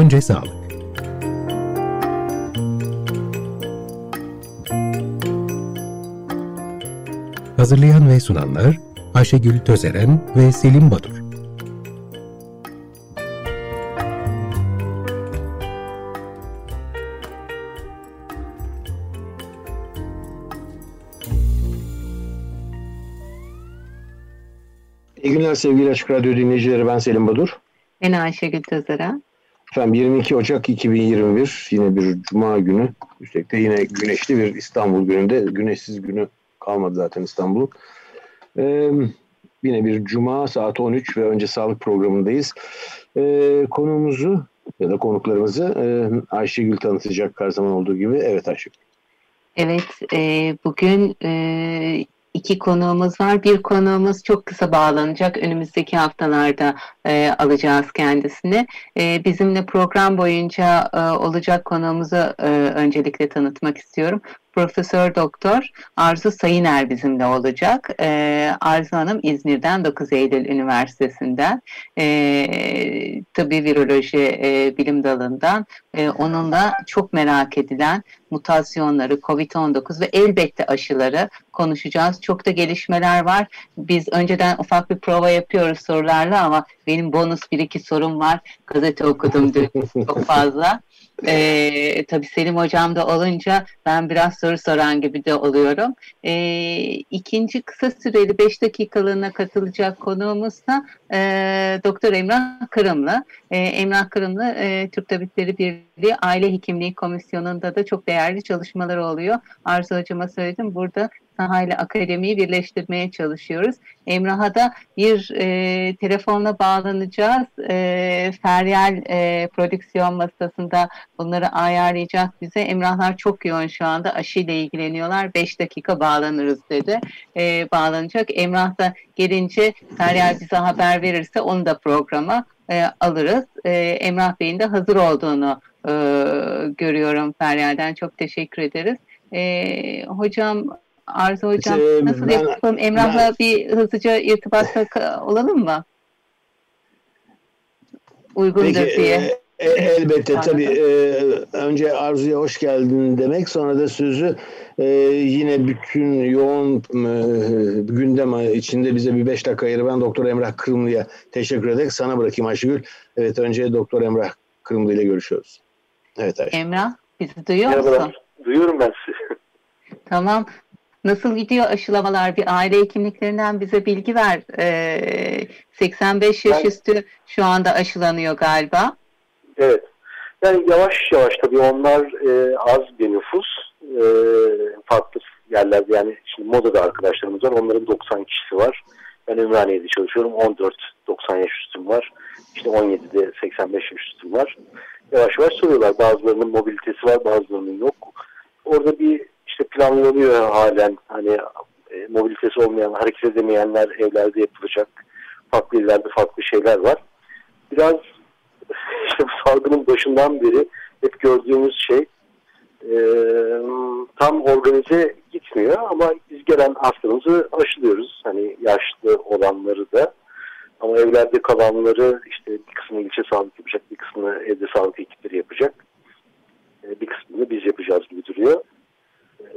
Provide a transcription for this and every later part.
Önce sağlık. Hazırlayan ve sunanlar Ayşegül Tözeren ve Selim Badur. İyi günler sevgili Açık Radyo dinleyicileri. Ben Selim Badur. Ben Ayşegül Tözeren. Efendim 22 Ocak 2021 yine bir Cuma günü. Üstelik de yine güneşli bir İstanbul gününde. Güneşsiz günü kalmadı zaten İstanbul'un. Ee, yine bir Cuma saat 13 ve önce sağlık programındayız. Ee, konuğumuzu ya da konuklarımızı e, Ayşegül tanıtacak her zaman olduğu gibi. Evet Ayşegül. Evet, e, bugün e, iki konuğumuz var. Bir konuğumuz çok kısa bağlanacak. Önümüzdeki haftalarda e, alacağız kendisini. E, bizimle program boyunca e, olacak konuğumuzu e, öncelikle tanıtmak istiyorum. Profesör Doktor Arzu Sayıner bizimle olacak. Ee, Arzu Hanım İzmir'den 9 Eylül Üniversitesi'nden ee, tıbbi viroloji e, bilim dalından e, onunla çok merak edilen mutasyonları, COVID-19 ve elbette aşıları konuşacağız. Çok da gelişmeler var. Biz önceden ufak bir prova yapıyoruz sorularla ama benim bonus bir iki sorum var. Gazete okudum dün çok fazla. Ee, tabii Selim Hocam da olunca ben biraz soru soran gibi de oluyorum. Ee, ikinci kısa süreli 5 dakikalığına katılacak konuğumuz da e, Doktor Emrah Kırımlı. E, Emrah Kırımlı e, Türk Tabipleri Birliği Aile Hekimliği Komisyonu'nda da çok değerli çalışmaları oluyor. Arzu Hocam'a söyledim. Burada sahayla akademiyi birleştirmeye çalışıyoruz. Emrah'a da bir e, telefonla bağlanacağız. E, Feryal e, prodüksiyon masasında bunları ayarlayacak bize. Emrahlar çok yoğun şu anda aşıyla ilgileniyorlar. 5 dakika bağlanırız dedi. E, bağlanacak. Emrah da gelince Feryal bize haber verirse onu da programa e, alırız. E, Emrah Bey'in de hazır olduğunu e, görüyorum Feryal'den. Çok teşekkür ederiz. E, hocam Arzu Hocam ee, nasıl ben, yapalım? Emrah'la ben, bir hızlıca irtibatta olalım mı? Uygundur peki, diye. E, elbette Anladım. tabii. E, önce Arzu'ya hoş geldin demek sonra da sözü e, yine bütün yoğun e, gündem içinde bize bir beş dakika ayırı ben Doktor Emrah Kırımlı'ya teşekkür ederek sana bırakayım Ayşegül. Evet önce Doktor Emrah Kırımlı ile görüşüyoruz. Evet Ayşegül. Emrah bizi duyuyor musun? Duyuyorum ben sizi. Tamam. Nasıl gidiyor aşılamalar? Bir aile hekimliklerinden bize bilgi ver. Ee, 85 yaş ben, üstü şu anda aşılanıyor galiba. Evet. Yani yavaş yavaş tabii onlar e, az bir nüfus. E, farklı yerlerde yani şimdi modada arkadaşlarımız var. Onların 90 kişisi var. Ben Ümraniye'de çalışıyorum. 14-90 yaş üstüm var. İşte 17'de 85 yaş üstüm var. Yavaş yavaş soruyorlar. Bazılarının mobilitesi var, bazılarının yok. Orada bir işte planlanıyor halen hani e, mobilitesi olmayan, hareket edemeyenler evlerde yapılacak. Farklı illerde farklı şeyler var. Biraz işte bu salgının başından beri hep gördüğümüz şey e, tam organize gitmiyor ama biz gelen hastamızı aşılıyoruz. Hani yaşlı olanları da ama evlerde kalanları işte bir kısmını ilçe sağlık yapacak, bir kısmını evde sağlık ekipleri yapacak. E, bir kısmını biz yapacağız gibi duruyor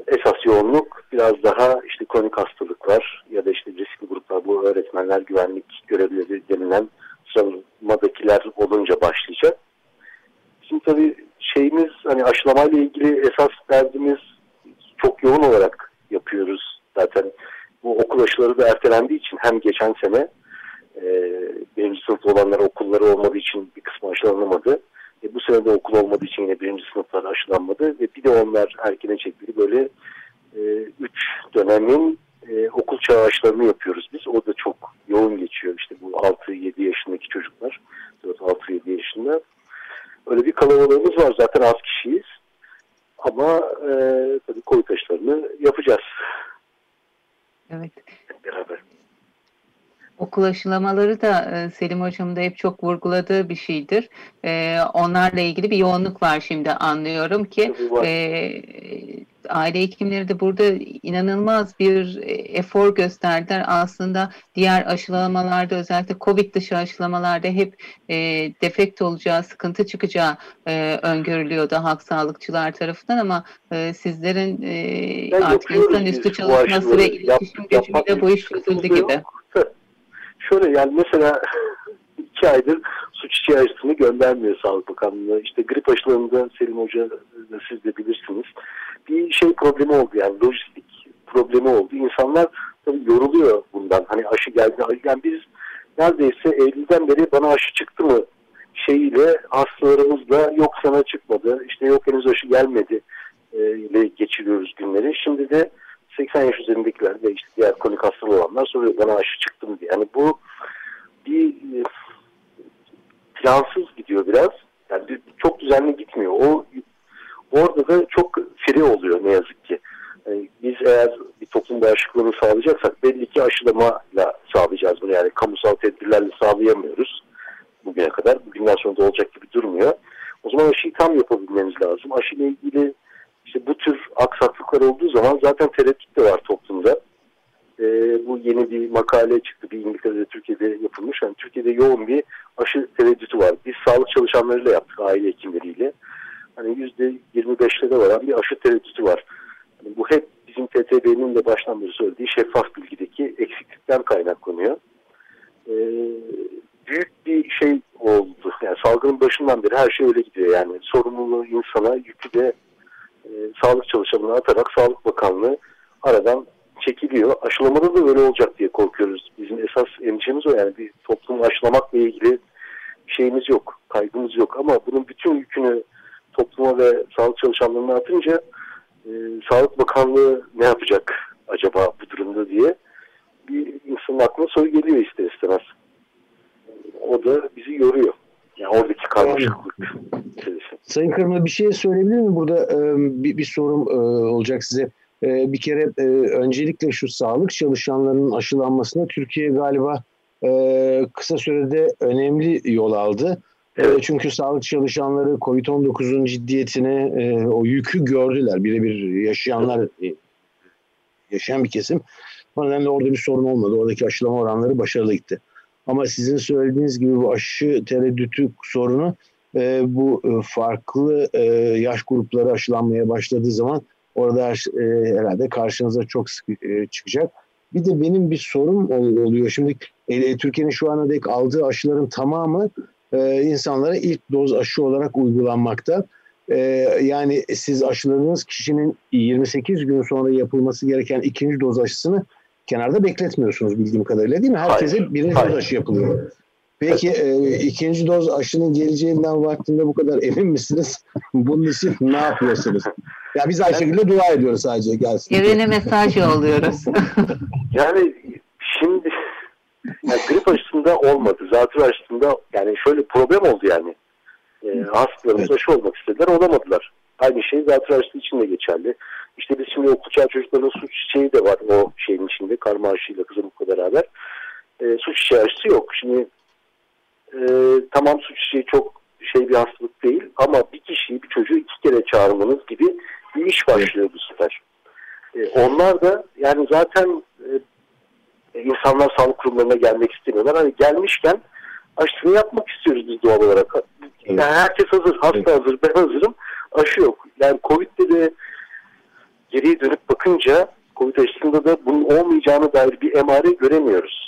esas yoğunluk biraz daha işte kronik hastalıklar ya da işte riskli gruplar bu öğretmenler güvenlik görevlileri denilen sıralamaadakiler olunca başlayacak. Şimdi tabii şeyimiz hani aşılamayla ilgili esas derdimiz çok yoğun olarak yapıyoruz. Zaten bu okul aşıları da ertelendiği için hem geçen sene e, birinci sınıfta olanlar okulları olmadığı için bir kısmı aşılanamadı e, bu sene de okul olmadığı için yine birinci sınıflar aşılanmadı ve bir de onlar erkene çekildi. Böyle e, üç dönemin e, okul çağı aşılarını yapıyoruz biz. O da çok yoğun geçiyor. İşte bu 6-7 yaşındaki çocuklar. 4-6-7 yaşında. Öyle bir kalabalığımız var. Zaten az kişiyiz. Ama e, tabii Covid aşılarını yapacağız. Evet. Beraber. Okul aşılamaları da e, Selim Hocam da hep çok vurguladığı bir şeydir. E, onlarla ilgili bir yoğunluk var şimdi anlıyorum ki. E, aile hekimleri de burada inanılmaz bir efor gösterdiler. Aslında diğer aşılamalarda özellikle COVID dışı aşılamalarda hep e, defekt olacağı, sıkıntı çıkacağı e, öngörülüyordu halk sağlıkçılar tarafından ama e, sizlerin e, artık insanüstü çalışması ve iletişim gücüyle bu iş çözüldü gibi. Şöyle yani mesela iki aydır su çiçeği aşısını göndermiyor Sağlık Bakanlığı. İşte grip aşılarında Selim Hoca siz de bilirsiniz bir şey problemi oldu yani lojistik problemi oldu. İnsanlar tabii yoruluyor bundan. Hani aşı geldi. Yani biz neredeyse Eylül'den beri bana aşı çıktı mı şeyiyle hastalarımızla yok sana çıkmadı. işte yok henüz aşı gelmedi e, ile geçiriyoruz günleri. Şimdi de 80 yaş üzerindekiler ve işte diğer kronik hastalığı olanlar soruyor bana aşı çıktı mı diye. Yani bu bir e, plansız gidiyor biraz. Yani çok düzenli gitmiyor. O Orada da çok free oluyor ne yazık ki. Yani biz eğer bir toplum bağışıklığını sağlayacaksak belli ki aşılamayla sağlayacağız bunu. Yani kamusal tedbirlerle sağlayamıyoruz bugüne kadar. Bugünden sonra da olacak gibi durmuyor. O zaman aşıyı tam yapabilmemiz lazım. Aşıyla ilgili işte bu tür aksaklıklar olduğu zaman zaten tereddüt de var toplumda. Ee, bu yeni bir makale çıktı. Bir İngiltere'de, Türkiye'de yapılmış. Yani Türkiye'de yoğun bir aşı tereddütü var. Biz sağlık çalışanlarıyla yaptık, aile hekimleriyle hani yüzde 25'lere varan bir aşı tereddütü var. Yani bu hep bizim TTB'nin de baştan beri söylediği şeffaf bilgideki eksiklikten kaynaklanıyor. Ee, büyük bir şey oldu. Yani salgının başından beri her şey öyle gidiyor yani. Sorumluluğu insana, yükü de e, sağlık çalışanına atarak Sağlık Bakanlığı aradan çekiliyor. Aşılamada da öyle olacak diye korkuyoruz. Bizim esas endişemiz o yani bir toplumu aşılamakla ilgili şeyimiz yok, kaygımız yok ama bunun bütün yükünü topluma ve sağlık çalışanlarına atınca e, Sağlık Bakanlığı ne yapacak acaba bu durumda diye bir insanın aklına soru geliyor ister istemez. O da bizi yoruyor. Yani oradaki karmaşıklık. Sayın Kırma bir şey söyleyebilir mi? Burada e, bir, bir sorum e, olacak size. E, bir kere e, öncelikle şu sağlık çalışanlarının aşılanmasına Türkiye galiba e, kısa sürede önemli yol aldı. Evet. Çünkü sağlık çalışanları COVID-19'un ciddiyetini, e, o yükü gördüler. Birebir yaşayanlar, e, yaşayan bir kesim. O nedenle orada bir sorun olmadı. Oradaki aşılama oranları başarılı gitti. Ama sizin söylediğiniz gibi bu aşı tereddütü sorunu e, bu e, farklı e, yaş grupları aşılanmaya başladığı zaman orada e, herhalde karşınıza çok sık e, çıkacak. Bir de benim bir sorum oluyor. Şimdi e, Türkiye'nin şu ana dek aldığı aşıların tamamı e, insanlara ilk doz aşı olarak uygulanmakta. E, yani siz aşıladığınız kişinin 28 gün sonra yapılması gereken ikinci doz aşısını kenarda bekletmiyorsunuz bildiğim kadarıyla değil mi? Herkese Hayır. birinci Hayır. doz aşı yapılıyor. Peki e, ikinci doz aşının geleceğinden vaktinde bu kadar emin misiniz? Bunun için ne yapıyorsunuz? Ya biz Ayşegül'le dua ediyoruz sadece gelsin. Evrene mesaj yolluyoruz. yani şimdi yani grip aşısında olmadı. Zatürre aşısında yani şöyle problem oldu yani. E, hastalarımız evet. aşı olmak istediler olamadılar. Aynı şey zatürre aşısı için de geçerli. İşte biz şimdi okul çağ çocukların su çiçeği de var o şeyin içinde. Karma aşıyla kızamıkla beraber. E, su çiçeği aşısı yok. Şimdi e, tamam su çiçeği çok şey bir hastalık değil ama bir kişiyi bir çocuğu iki kere çağırmanız gibi bir iş başlıyor bu sefer. E, onlar da yani zaten e, insanlar sağlık kurumlarına gelmek istemiyorlar. Hani gelmişken aşısını yapmak istiyoruz biz doğal olarak. Yani herkes hazır, hasta evet. hazır, ben hazırım. Aşı yok. Yani Covid'de de geriye dönüp bakınca Covid aşısında da bunun olmayacağını dair bir emare göremiyoruz.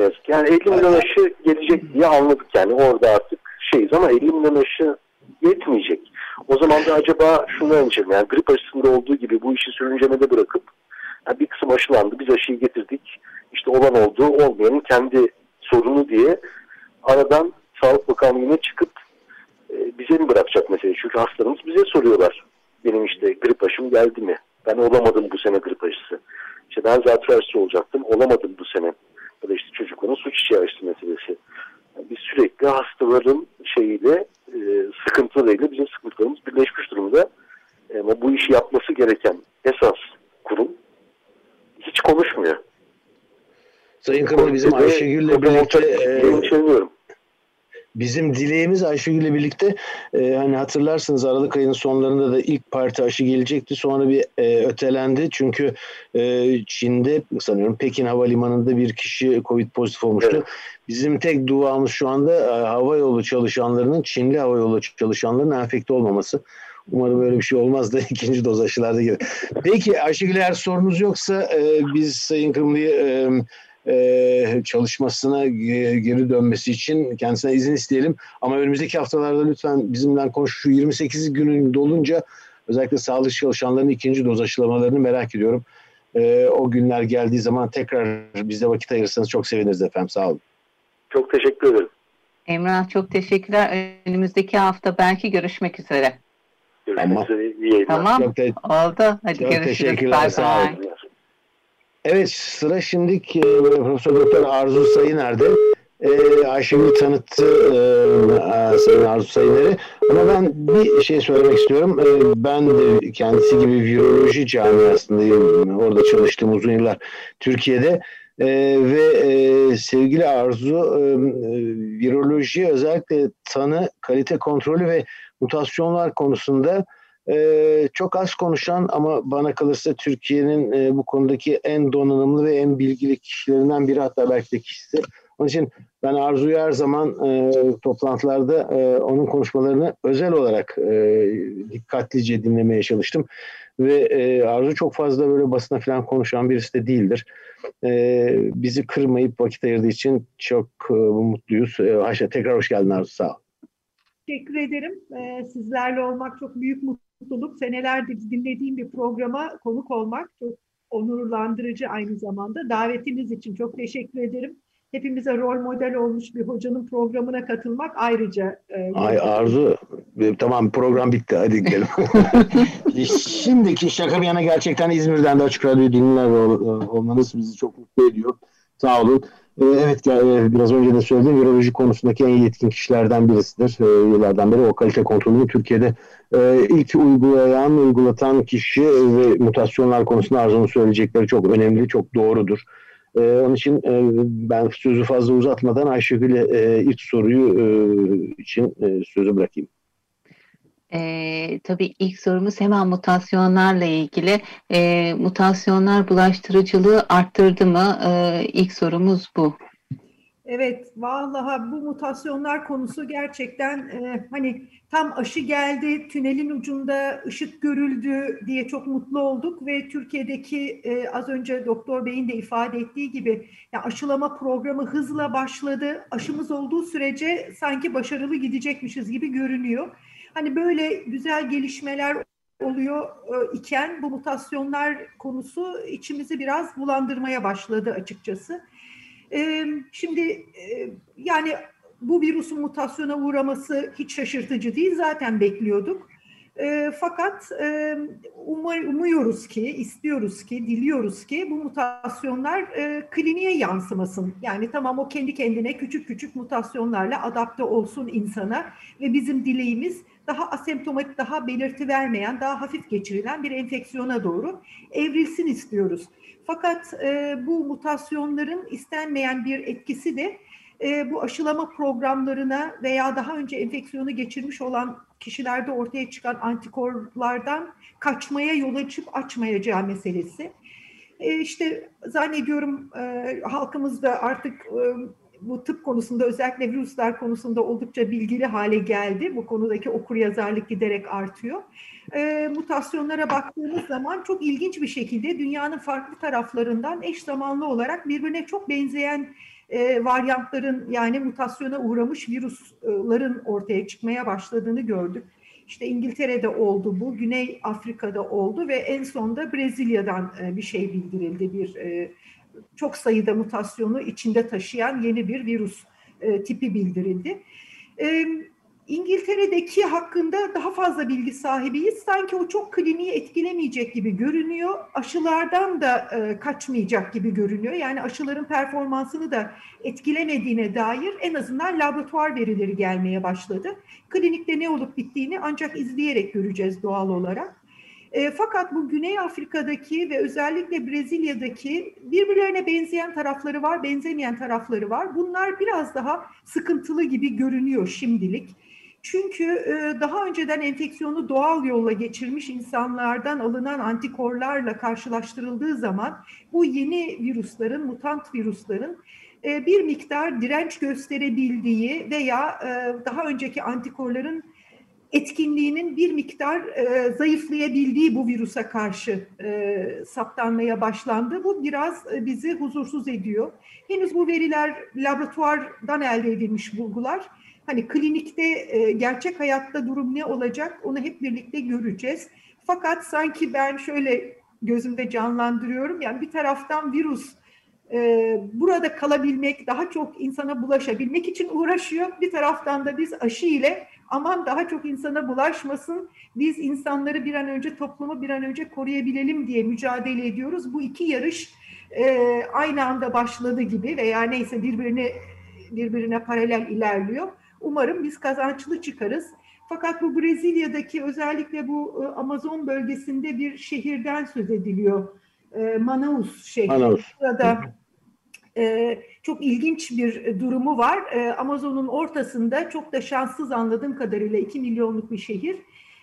Ne yazık. Yani 50 milyon aşı gelecek diye anladık yani orada artık şeyiz ama 50 milyon aşı yetmeyecek. O zaman da acaba şunu öncem yani grip aşısında olduğu gibi bu işi sürüncemede bırakıp yani bir kısım aşılandı biz aşıyı getirdik işte olan olduğu olmayanın kendi sorunu diye aradan Sağlık Bakanlığı'na çıkıp e, bize mi bırakacak mesela? Çünkü hastalarımız bize soruyorlar. Benim işte grip aşım geldi mi? Ben olamadım bu sene grip aşısı. İşte ben zatürre aşısı olacaktım. Olamadım bu sene. Ya da işte çocukların su çiçeği aşısı meselesi. Yani biz sürekli hastaların şeyiyle e, sıkıntılarıyla bizim sıkıntılarımız birleşmiş durumda. E, ama bu işi yapması gereken esas kurum hiç konuşmuyor. Sayın bize bizim Ayşegül'le birlikte e, Bizim dileğimiz Ayşegül'le birlikte e, hani hatırlarsınız Aralık ayının sonlarında da ilk parti aşı gelecekti. Sonra bir e, ötelendi. Çünkü e, Çin'de sanıyorum Pekin Havalimanı'nda bir kişi Covid pozitif olmuştu. Evet. Bizim tek duamız şu anda e, hava yolu çalışanlarının Çinli hava yolu çalışanlarının enfekte olmaması. Umarım böyle bir şey olmaz da ikinci doz aşılarda gelir. Peki Ayşegül eğer sorunuz yoksa e, biz Sayın Kırmlı'yı e, e, çalışmasına geri dönmesi için kendisine izin isteyelim. Ama önümüzdeki haftalarda lütfen bizimle konuş. Şu 28 günün dolunca özellikle sağlık çalışanlarının ikinci doz aşılamalarını merak ediyorum. E, o günler geldiği zaman tekrar bize vakit ayırırsanız çok seviniriz efendim. Sağ olun. Çok teşekkür ederim. Emrah çok teşekkürler. Önümüzdeki hafta belki görüşmek üzere. Görüşmek tamam. üzere. Tamam. Çok te- Oldu. Hadi çok görüşürüz. Teşekkürler. Bye sağ olun. Evet sıra şimdi e, Profesör Doktor Arzu Sayıner'de. E, Ayşegül tanıttı e, Sayın Arzu Sayıner'i. Ama ben bir şey söylemek istiyorum. E, ben de kendisi gibi viroloji camiasındayım. Orada çalıştığım uzun yıllar Türkiye'de. E, ve e, sevgili Arzu e, viroloji özellikle tanı, kalite kontrolü ve mutasyonlar konusunda ee, çok az konuşan ama bana kalırsa Türkiye'nin e, bu konudaki en donanımlı ve en bilgili kişilerinden biri hatta belki de kişisi. Onun için ben Arzu'yu her zaman e, toplantılarda e, onun konuşmalarını özel olarak e, dikkatlice dinlemeye çalıştım. Ve e, Arzu çok fazla böyle basına falan konuşan birisi de değildir. E, bizi kırmayıp vakit ayırdığı için çok e, mutluyuz. E, tekrar hoş geldin Arzu sağ ol. Teşekkür ederim. E, sizlerle olmak çok büyük mutluluk mutluluk. Senelerdir dinlediğim bir programa konuk olmak çok onurlandırıcı aynı zamanda. Davetiniz için çok teşekkür ederim. Hepimize rol model olmuş bir hocanın programına katılmak ayrıca. E, Ay Arzu, e, tamam program bitti hadi gidelim. Şimdiki şaka bir yana gerçekten İzmir'den de Açık Radyo dinler olmanız bizi çok mutlu ediyor. Sağ olun. Ee, evet e, biraz önce de söyledim viroloji konusundaki en yetkin kişilerden birisidir. Ee, yıllardan beri o kalite kontrolünü Türkiye'de e, ilk uygulayan, uygulatan kişi ve mutasyonlar konusunda Arzu'nun söyleyecekleri çok önemli, çok doğrudur. Ee, onun için e, ben sözü fazla uzatmadan Ayşegül'e ilk soruyu için sözü bırakayım. E, tabii ilk sorumuz hemen mutasyonlarla ilgili. E, mutasyonlar bulaştırıcılığı arttırdı mı? E, ilk sorumuz bu. Evet, vallahi bu mutasyonlar konusu gerçekten e, hani tam aşı geldi, tünelin ucunda ışık görüldü diye çok mutlu olduk ve Türkiye'deki e, az önce Doktor Bey'in de ifade ettiği gibi ya aşılama programı hızla başladı. Aşımız olduğu sürece sanki başarılı gidecekmişiz gibi görünüyor. Hani böyle güzel gelişmeler oluyor e, iken bu mutasyonlar konusu içimizi biraz bulandırmaya başladı açıkçası. E, şimdi e, yani bu virüsün mutasyona uğraması hiç şaşırtıcı değil. Zaten bekliyorduk. Fakat umuyoruz ki, istiyoruz ki, diliyoruz ki bu mutasyonlar kliniğe yansımasın. Yani tamam o kendi kendine küçük küçük mutasyonlarla adapte olsun insana ve bizim dileğimiz daha asemptomatik, daha belirti vermeyen, daha hafif geçirilen bir enfeksiyona doğru evrilsin istiyoruz. Fakat e, bu mutasyonların istenmeyen bir etkisi de e, bu aşılama programlarına veya daha önce enfeksiyonu geçirmiş olan kişilerde ortaya çıkan antikorlardan kaçmaya yol açıp açmayacağı meselesi. E, işte zannediyorum e, halkımız da artık e, bu tıp konusunda özellikle virüsler konusunda oldukça bilgili hale geldi. Bu konudaki okur yazarlık giderek artıyor. E, mutasyonlara baktığımız zaman çok ilginç bir şekilde dünyanın farklı taraflarından eş zamanlı olarak birbirine çok benzeyen e, varyantların yani mutasyona uğramış virüslerin ortaya çıkmaya başladığını gördük. İşte İngiltere'de oldu bu, Güney Afrika'da oldu ve en sonda Brezilya'dan e, bir şey bildirildi, bir e, çok sayıda mutasyonu içinde taşıyan yeni bir virüs e, tipi bildirildi. E, İngiltere'deki hakkında daha fazla bilgi sahibiyiz. Sanki o çok kliniği etkilemeyecek gibi görünüyor. Aşılardan da e, kaçmayacak gibi görünüyor. Yani aşıların performansını da etkilemediğine dair en azından laboratuvar verileri gelmeye başladı. Klinikte ne olup bittiğini ancak izleyerek göreceğiz doğal olarak. E, fakat bu Güney Afrika'daki ve özellikle Brezilya'daki birbirlerine benzeyen tarafları var, benzemeyen tarafları var. Bunlar biraz daha sıkıntılı gibi görünüyor şimdilik. Çünkü e, daha önceden enfeksiyonu doğal yolla geçirmiş insanlardan alınan antikorlarla karşılaştırıldığı zaman bu yeni virüslerin, mutant virüslerin e, bir miktar direnç gösterebildiği veya e, daha önceki antikorların etkinliğinin bir miktar e, zayıflayabildiği bu virüse karşı e, saptanmaya başlandı. Bu biraz e, bizi huzursuz ediyor. Henüz bu veriler laboratuvardan elde edilmiş bulgular. Hani klinikte e, gerçek hayatta durum ne olacak onu hep birlikte göreceğiz. Fakat sanki ben şöyle gözümde canlandırıyorum. Yani bir taraftan virüs burada kalabilmek, daha çok insana bulaşabilmek için uğraşıyor. Bir taraftan da biz aşı ile aman daha çok insana bulaşmasın, biz insanları bir an önce, toplumu bir an önce koruyabilelim diye mücadele ediyoruz. Bu iki yarış e, aynı anda başladı gibi veya neyse birbirine birbirine paralel ilerliyor. Umarım biz kazançlı çıkarız. Fakat bu Brezilya'daki özellikle bu e, Amazon bölgesinde bir şehirden söz ediliyor. E, Manaus şehri. Manaus. Burada e, çok ilginç bir durumu var. Amazon'un ortasında çok da şanssız anladığım kadarıyla 2 milyonluk bir şehir.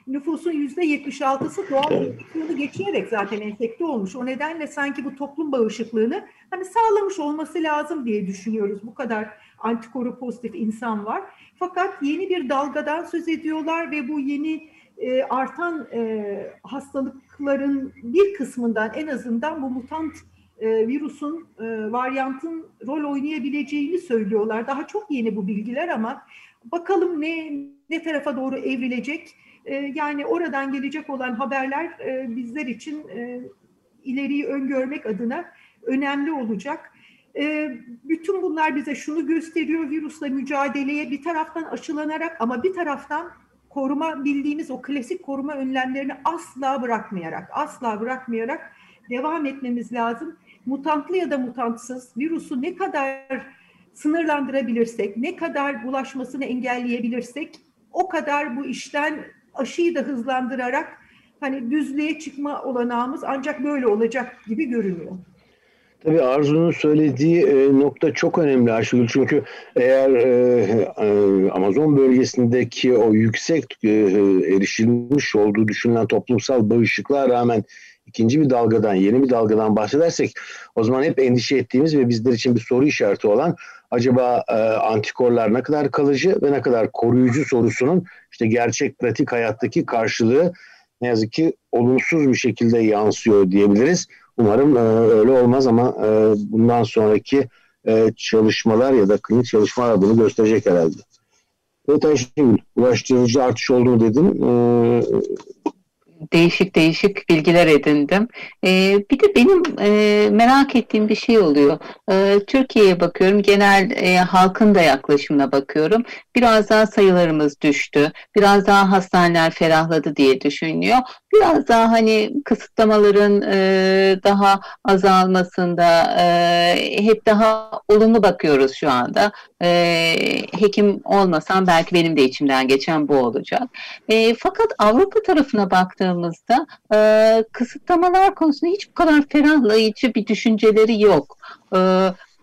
Nüfusun yüzde 76'sı doğal enfeksiyonu geçirerek zaten enfekte olmuş. O nedenle sanki bu toplum bağışıklığını hani sağlamış olması lazım diye düşünüyoruz. Bu kadar antikoru pozitif insan var. Fakat yeni bir dalgadan söz ediyorlar ve bu yeni e, artan e, hastalıkların bir kısmından en azından bu mutant e, virüsün, e, varyantın rol oynayabileceğini söylüyorlar. Daha çok yeni bu bilgiler ama bakalım ne ne tarafa doğru evrilecek. E, yani oradan gelecek olan haberler e, bizler için e, ileriyi öngörmek adına önemli olacak. E, bütün bunlar bize şunu gösteriyor virüsle mücadeleye bir taraftan aşılanarak ama bir taraftan koruma bildiğimiz o klasik koruma önlemlerini asla bırakmayarak, asla bırakmayarak devam etmemiz lazım. Mutantlı ya da mutantsız virüsü ne kadar sınırlandırabilirsek, ne kadar bulaşmasını engelleyebilirsek o kadar bu işten aşıyı da hızlandırarak hani düzlüğe çıkma olanağımız ancak böyle olacak gibi görünüyor. Tabii Arzu'nun söylediği e, nokta çok önemli Ayşegül. Çünkü eğer e, e, Amazon bölgesindeki o yüksek erişilmiş olduğu düşünülen toplumsal bağışıklığa rağmen ikinci bir dalgadan, yeni bir dalgadan bahsedersek o zaman hep endişe ettiğimiz ve bizler için bir soru işareti olan acaba e, antikorlar ne kadar kalıcı ve ne kadar koruyucu sorusunun işte gerçek pratik hayattaki karşılığı ne yazık ki olumsuz bir şekilde yansıyor diyebiliriz. Umarım e, öyle olmaz ama e, bundan sonraki e, çalışmalar ya da klinik çalışmalar bunu gösterecek herhalde. Evet Ayşegül, ulaştırıcı artış olduğunu dedin. E, değişik değişik bilgiler edindim. E, bir de benim e, merak ettiğim bir şey oluyor. E, Türkiye'ye bakıyorum, genel e, halkın da yaklaşımına bakıyorum. Biraz daha sayılarımız düştü, biraz daha hastaneler ferahladı diye düşünülüyor. Biraz daha hani kısıtlamaların e, daha azalmasında e, hep daha olumlu bakıyoruz şu anda. E, hekim olmasam belki benim de içimden geçen bu olacak. E, fakat Avrupa tarafına baktığımızda e, kısıtlamalar konusunda hiç bu kadar ferahlayıcı bir düşünceleri yok. E,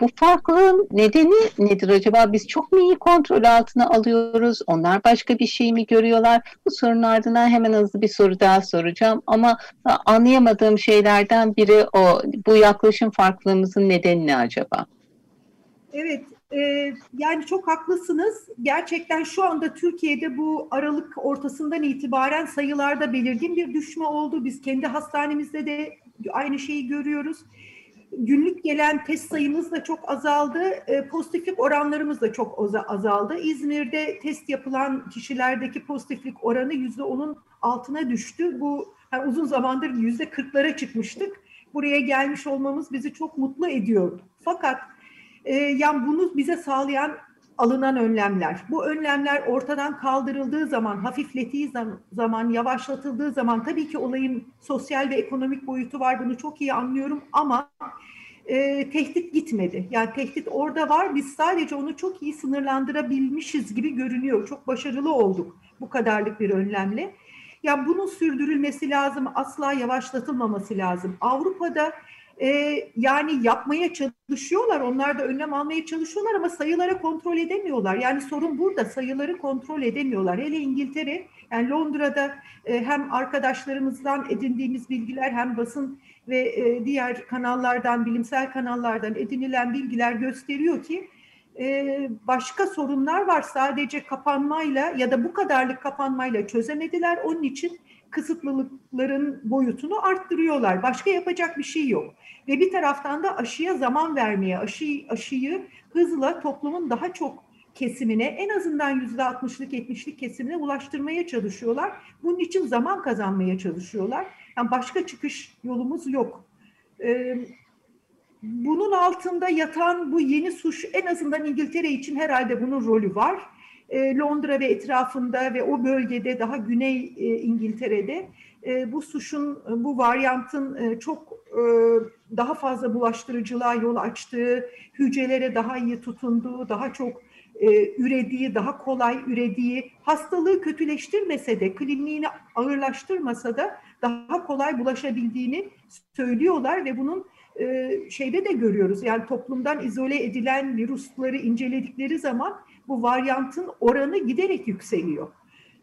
bu farklılığın nedeni nedir acaba? Biz çok mu iyi kontrol altına alıyoruz? Onlar başka bir şey mi görüyorlar? Bu sorunun ardından hemen hızlı bir soru daha soracağım. Ama anlayamadığım şeylerden biri o. Bu yaklaşım farklılığımızın nedeni ne acaba? Evet, e, yani çok haklısınız. Gerçekten şu anda Türkiye'de bu Aralık ortasından itibaren sayılarda belirgin bir düşme oldu. Biz kendi hastanemizde de aynı şeyi görüyoruz günlük gelen test sayımız da çok azaldı. E, pozitiflik oranlarımız da çok azaldı. İzmir'de test yapılan kişilerdeki pozitiflik oranı yüzde onun altına düştü. Bu yani uzun zamandır yüzde kırklara çıkmıştık. Buraya gelmiş olmamız bizi çok mutlu ediyor. Fakat e, yani bunu bize sağlayan alınan önlemler. Bu önlemler ortadan kaldırıldığı zaman, hafiflettiği zaman, yavaşlatıldığı zaman tabii ki olayın sosyal ve ekonomik boyutu var. Bunu çok iyi anlıyorum ama e, tehdit gitmedi. Yani tehdit orada var. Biz sadece onu çok iyi sınırlandırabilmişiz gibi görünüyor. Çok başarılı olduk bu kadarlık bir önlemle. Ya bunun sürdürülmesi lazım, asla yavaşlatılmaması lazım. Avrupa'da e, yani yapmaya çalışıyorlar, onlar da önlem almaya çalışıyorlar ama sayıları kontrol edemiyorlar. Yani sorun burada, sayıları kontrol edemiyorlar. Hele İngiltere, yani Londra'da e, hem arkadaşlarımızdan edindiğimiz bilgiler hem basın ve e, diğer kanallardan, bilimsel kanallardan edinilen bilgiler gösteriyor ki e, başka sorunlar var. Sadece kapanmayla ya da bu kadarlık kapanmayla çözemediler. Onun için kısıtlılıkların boyutunu arttırıyorlar. Başka yapacak bir şey yok. Ve bir taraftan da aşıya zaman vermeye, aşı, aşıyı hızla toplumun daha çok kesimine en azından yüzde altmışlık yetmişlik kesimine ulaştırmaya çalışıyorlar. Bunun için zaman kazanmaya çalışıyorlar. Yani başka çıkış yolumuz yok. Ee, bunun altında yatan bu yeni suç en azından İngiltere için herhalde bunun rolü var. Ee, Londra ve etrafında ve o bölgede daha güney e, İngiltere'de e, bu suçun, bu varyantın e, çok daha fazla bulaştırıcılığa yol açtığı, hücrelere daha iyi tutunduğu, daha çok ürediği, daha kolay ürediği, hastalığı kötüleştirmese de, kliniğini ağırlaştırmasa da daha kolay bulaşabildiğini söylüyorlar ve bunun şeyde de görüyoruz. Yani toplumdan izole edilen virüsleri inceledikleri zaman bu varyantın oranı giderek yükseliyor.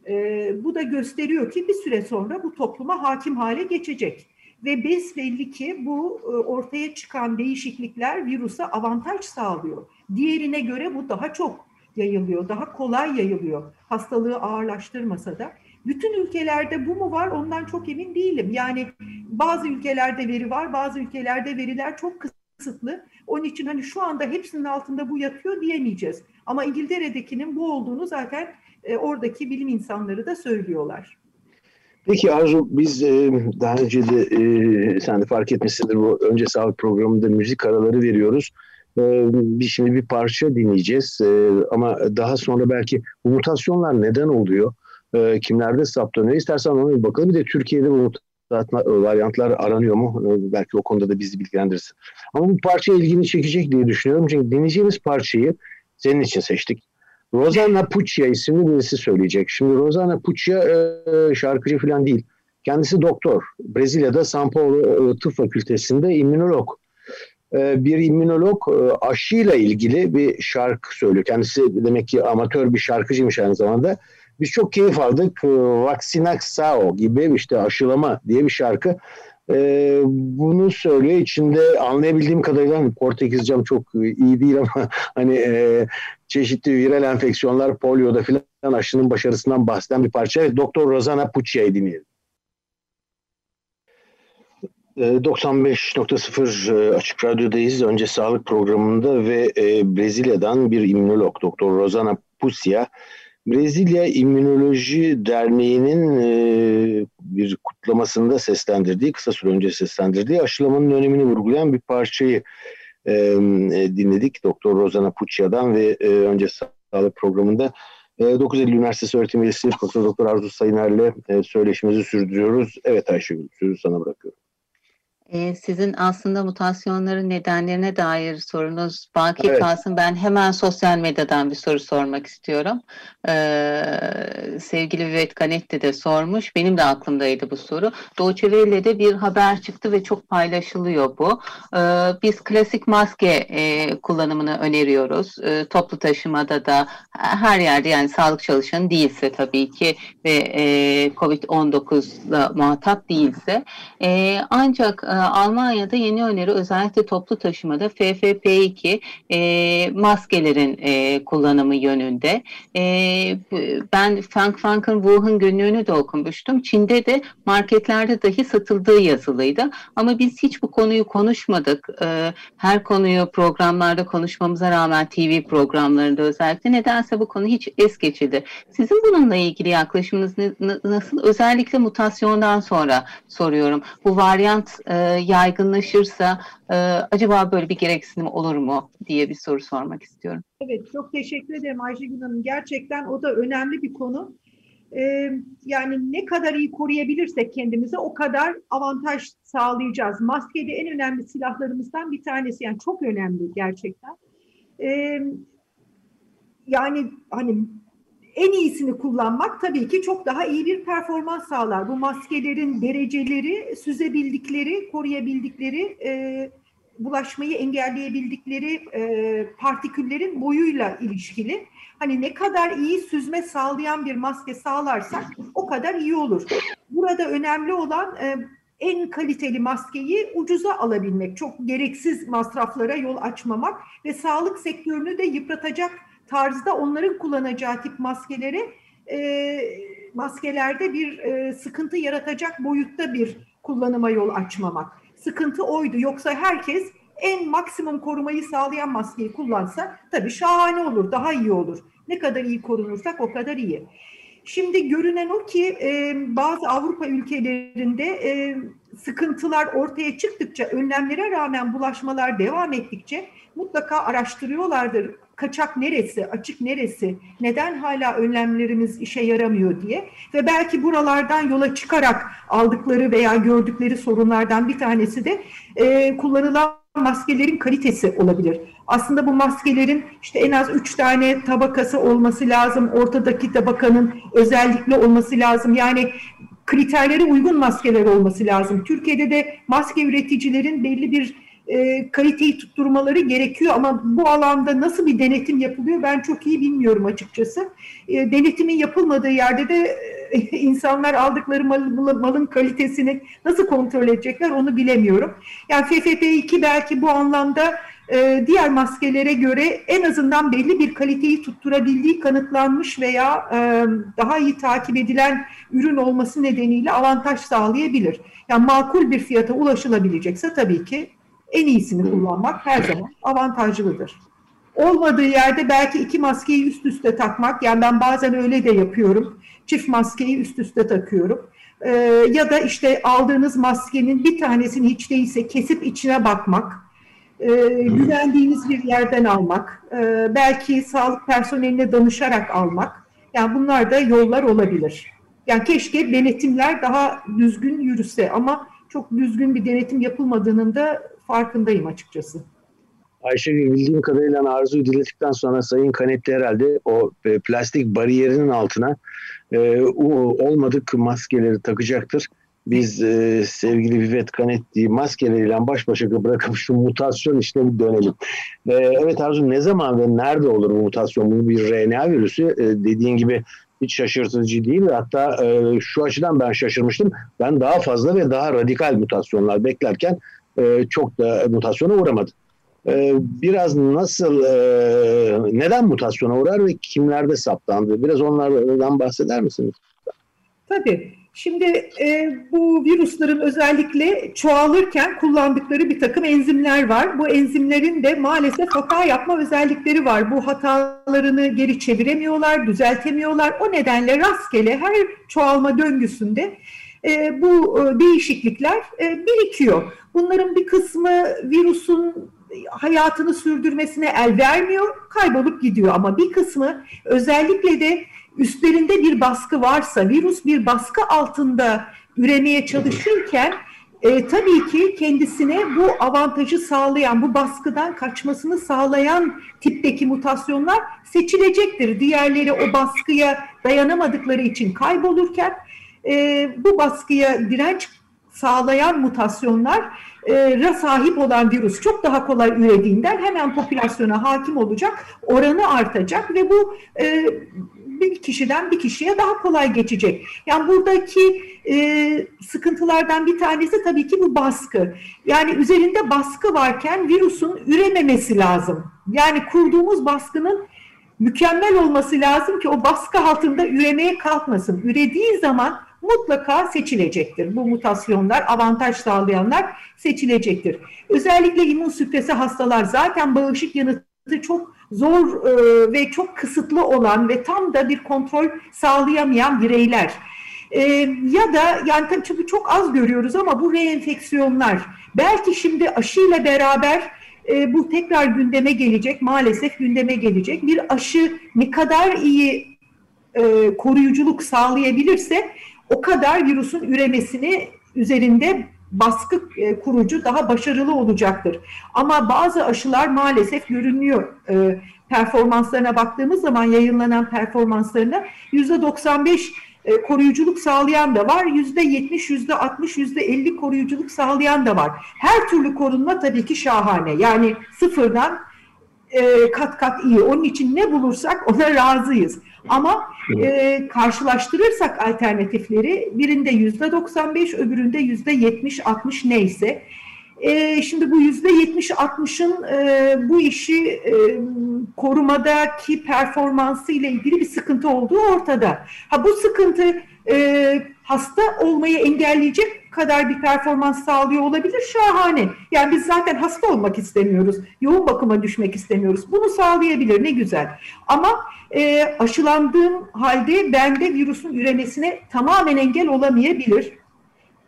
E, bu da gösteriyor ki bir süre sonra bu topluma hakim hale geçecek. Ve belli ki bu e, ortaya çıkan değişiklikler virüse avantaj sağlıyor. Diğerine göre bu daha çok yayılıyor, daha kolay yayılıyor. Hastalığı ağırlaştırmasa da. Bütün ülkelerde bu mu var ondan çok emin değilim. Yani bazı ülkelerde veri var, bazı ülkelerde veriler çok kısıtlı. Onun için hani şu anda hepsinin altında bu yatıyor diyemeyeceğiz. Ama İngiltere'dekinin bu olduğunu zaten e, oradaki bilim insanları da söylüyorlar. Peki Arzu biz e, daha önce de e, sen de fark etmişsindir bu önce sağlık programında müzik araları veriyoruz. E, bir şimdi bir parça dinleyeceğiz e, ama daha sonra belki bu mutasyonlar neden oluyor? E, kimlerde saptanıyor? İstersen ona bir bakalım. Bir de Türkiye'de bu varyantlar aranıyor mu? Belki o konuda da bizi bilgilendirirsin. Ama bu parça ilgini çekecek diye düşünüyorum. Çünkü dinleyeceğimiz parçayı senin için seçtik. Rosanna Puccia isimli birisi söyleyecek. Şimdi Rosanna Puccia e, şarkıcı falan değil. Kendisi doktor. Brezilya'da São Paulo e, Tıp Fakültesi'nde immünolog. E, bir immünolog e, aşıyla ilgili bir şarkı söylüyor. Kendisi demek ki amatör bir şarkıcıymış aynı zamanda. Biz çok keyif aldık. E, Vaccinaxao gibi işte aşılama diye bir şarkı. E, bunu söylüyor. İçinde anlayabildiğim kadarıyla hani Portekizcem çok iyi değil ama hani e, çeşitli viral enfeksiyonlar, polioda filan aşının başarısından bahseden bir parça. Evet, Doktor Rozana Puccia'yı dinleyelim. 95.0 e, Açık Radyo'dayız. Önce sağlık programında ve e, Brezilya'dan bir immünolog Doktor Rozana Puccia Brezilya İmmünoloji Derneği'nin e, bir kutlamasında seslendirdiği, kısa süre önce seslendirdiği aşılamanın önemini vurgulayan bir parçayı e, e dinledik. Doktor Rozana Puccia'dan ve önce sağlık programında e, 9 Eylül Üniversitesi öğretim üyesi Profesör Doktor Arzu Sayıner'le söyleşimizi sürdürüyoruz. Evet Ayşegül, sözü sana bırakıyorum. Ee, sizin aslında mutasyonların nedenlerine dair sorunuz baki evet. kalsın. Ben hemen sosyal medyadan bir soru sormak istiyorum. Ee, sevgili Vivet Ganetti de sormuş. Benim de aklımdaydı bu soru. Doğu Welle'de bir haber çıktı ve çok paylaşılıyor bu. Ee, biz klasik maske e, kullanımını öneriyoruz. Ee, toplu taşımada da her yerde yani sağlık çalışanı değilse tabii ki ve e, COVID-19'la muhatap değilse. E, ancak e, Almanya'da yeni öneri özellikle toplu taşımada FFP2 e, maskelerin e, kullanımı yönünde. E, ben Frank Frank'ın Wuhan günlüğünü de okumuştum. Çin'de de marketlerde dahi satıldığı yazılıydı. Ama biz hiç bu konuyu konuşmadık. E, her konuyu programlarda konuşmamıza rağmen TV programlarında özellikle nedense bu konu hiç es geçildi. Sizin bununla ilgili yaklaşımınız nasıl? Özellikle mutasyondan sonra soruyorum. Bu varyant e, yaygınlaşırsa e, acaba böyle bir gereksinim olur mu diye bir soru sormak istiyorum. Evet çok teşekkür ederim Ayşegül Hanım. Gerçekten o da önemli bir konu. Ee, yani ne kadar iyi koruyabilirsek kendimize o kadar avantaj sağlayacağız. Maske de en önemli silahlarımızdan bir tanesi. Yani çok önemli gerçekten. Ee, yani hani en iyisini kullanmak tabii ki çok daha iyi bir performans sağlar. Bu maskelerin dereceleri, süzebildikleri, koruyabildikleri, e, bulaşmayı engelleyebildikleri e, partiküllerin boyuyla ilişkili. Hani ne kadar iyi süzme sağlayan bir maske sağlarsak o kadar iyi olur. Burada önemli olan e, en kaliteli maskeyi ucuza alabilmek, çok gereksiz masraflara yol açmamak ve sağlık sektörünü de yıpratacak tarzda onların kullanacağı tip maskeleri e, maskelerde bir e, sıkıntı yaratacak boyutta bir kullanıma yol açmamak. Sıkıntı oydu. Yoksa herkes en maksimum korumayı sağlayan maskeyi kullansa tabii şahane olur, daha iyi olur. Ne kadar iyi korunursak o kadar iyi. Şimdi görünen o ki e, bazı Avrupa ülkelerinde e, sıkıntılar ortaya çıktıkça, önlemlere rağmen bulaşmalar devam ettikçe mutlaka araştırıyorlardır. Kaçak neresi, açık neresi, neden hala önlemlerimiz işe yaramıyor diye. Ve belki buralardan yola çıkarak aldıkları veya gördükleri sorunlardan bir tanesi de e, kullanılan maskelerin kalitesi olabilir. Aslında bu maskelerin işte en az üç tane tabakası olması lazım. Ortadaki tabakanın özellikle olması lazım. Yani kriterlere uygun maskeler olması lazım. Türkiye'de de maske üreticilerin belli bir e, kaliteyi tutturmaları gerekiyor ama bu alanda nasıl bir denetim yapılıyor ben çok iyi bilmiyorum açıkçası. E, denetimin yapılmadığı yerde de e, insanlar aldıkları mal, malın kalitesini nasıl kontrol edecekler onu bilemiyorum. Yani FFP2 belki bu anlamda diğer maskelere göre en azından belli bir kaliteyi tutturabildiği kanıtlanmış veya daha iyi takip edilen ürün olması nedeniyle avantaj sağlayabilir. Yani makul bir fiyata ulaşılabilecekse tabii ki en iyisini kullanmak her zaman avantajlıdır. Olmadığı yerde belki iki maskeyi üst üste takmak, yani ben bazen öyle de yapıyorum. Çift maskeyi üst üste takıyorum. Ee, ya da işte aldığınız maskenin bir tanesini hiç değilse kesip içine bakmak, e, güvendiğiniz bir yerden almak, e, belki sağlık personeline danışarak almak. Yani bunlar da yollar olabilir. Yani keşke denetimler daha düzgün yürüse ama çok düzgün bir denetim yapılmadığının da farkındayım açıkçası. Ayşegül bildiğim kadarıyla arzu diledikten sonra Sayın Kanetti herhalde o e, plastik bariyerinin altına e, olmadık maskeleri takacaktır. Biz e, sevgili Vivet Kanetti'yi maskeleriyle baş başa bırakıp şu mutasyon işine bir dönelim. E, evet Arzu ne zaman ve nerede olur bu mutasyon? Bu bir RNA virüsü. E, dediğin gibi hiç şaşırtıcı değil. Hatta e, şu açıdan ben şaşırmıştım. Ben daha fazla ve daha radikal mutasyonlar beklerken e, çok da mutasyona uğramadı. E, biraz nasıl, e, neden mutasyona uğrar ve kimlerde saptandı? Biraz onlardan bahseder misiniz? Tabii. Şimdi e, bu virüslerin özellikle çoğalırken kullandıkları bir takım enzimler var. Bu enzimlerin de maalesef hata yapma özellikleri var. Bu hatalarını geri çeviremiyorlar, düzeltemiyorlar. O nedenle rastgele her çoğalma döngüsünde e, bu e, değişiklikler e, birikiyor. Bunların bir kısmı virüsün hayatını sürdürmesine el vermiyor, kaybolup gidiyor. Ama bir kısmı özellikle de üstlerinde bir baskı varsa, virüs bir baskı altında üremeye çalışırken e, tabii ki kendisine bu avantajı sağlayan, bu baskıdan kaçmasını sağlayan tipteki mutasyonlar seçilecektir. Diğerleri o baskıya dayanamadıkları için kaybolurken e, bu baskıya direnç sağlayan mutasyonlar e, sahip olan virüs çok daha kolay ürediğinden hemen popülasyona hakim olacak, oranı artacak ve bu e, bir kişiden bir kişiye daha kolay geçecek. Yani buradaki e, sıkıntılardan bir tanesi tabii ki bu baskı. Yani üzerinde baskı varken virüsün ürememesi lazım. Yani kurduğumuz baskının mükemmel olması lazım ki o baskı altında üremeye kalkmasın. Ürediği zaman mutlaka seçilecektir. Bu mutasyonlar, avantaj sağlayanlar seçilecektir. Özellikle immün süpresi hastalar zaten bağışık yanıtı çok zor e, ve çok kısıtlı olan ve tam da bir kontrol sağlayamayan bireyler. E, ya da yani tabii çok az görüyoruz ama bu reenfeksiyonlar belki şimdi aşıyla beraber e, bu tekrar gündeme gelecek, maalesef gündeme gelecek. Bir aşı ne kadar iyi koruyuculuk sağlayabilirse o kadar virüsün üremesini üzerinde baskı e, kurucu, daha başarılı olacaktır. Ama bazı aşılar maalesef görünüyor. E, performanslarına baktığımız zaman yayınlanan performanslarına %95 e, koruyuculuk sağlayan da var. Yüzde yetmiş, yüzde altmış, yüzde elli koruyuculuk sağlayan da var. Her türlü korunma tabii ki şahane. Yani sıfırdan kat kat iyi. Onun için ne bulursak ona razıyız. Ama e, karşılaştırırsak alternatifleri birinde yüzde 95, öbüründe yüzde 70, 60 neyse. E, şimdi bu yüzde 70-60'ın e, bu işi e, korumadaki performansı ile ilgili bir sıkıntı olduğu ortada. Ha bu sıkıntı e, hasta olmayı engelleyecek kadar bir performans sağlıyor olabilir şahane. Yani biz zaten hasta olmak istemiyoruz. Yoğun bakıma düşmek istemiyoruz. Bunu sağlayabilir ne güzel. Ama e, aşılandığım halde bende virüsün üremesine tamamen engel olamayabilir.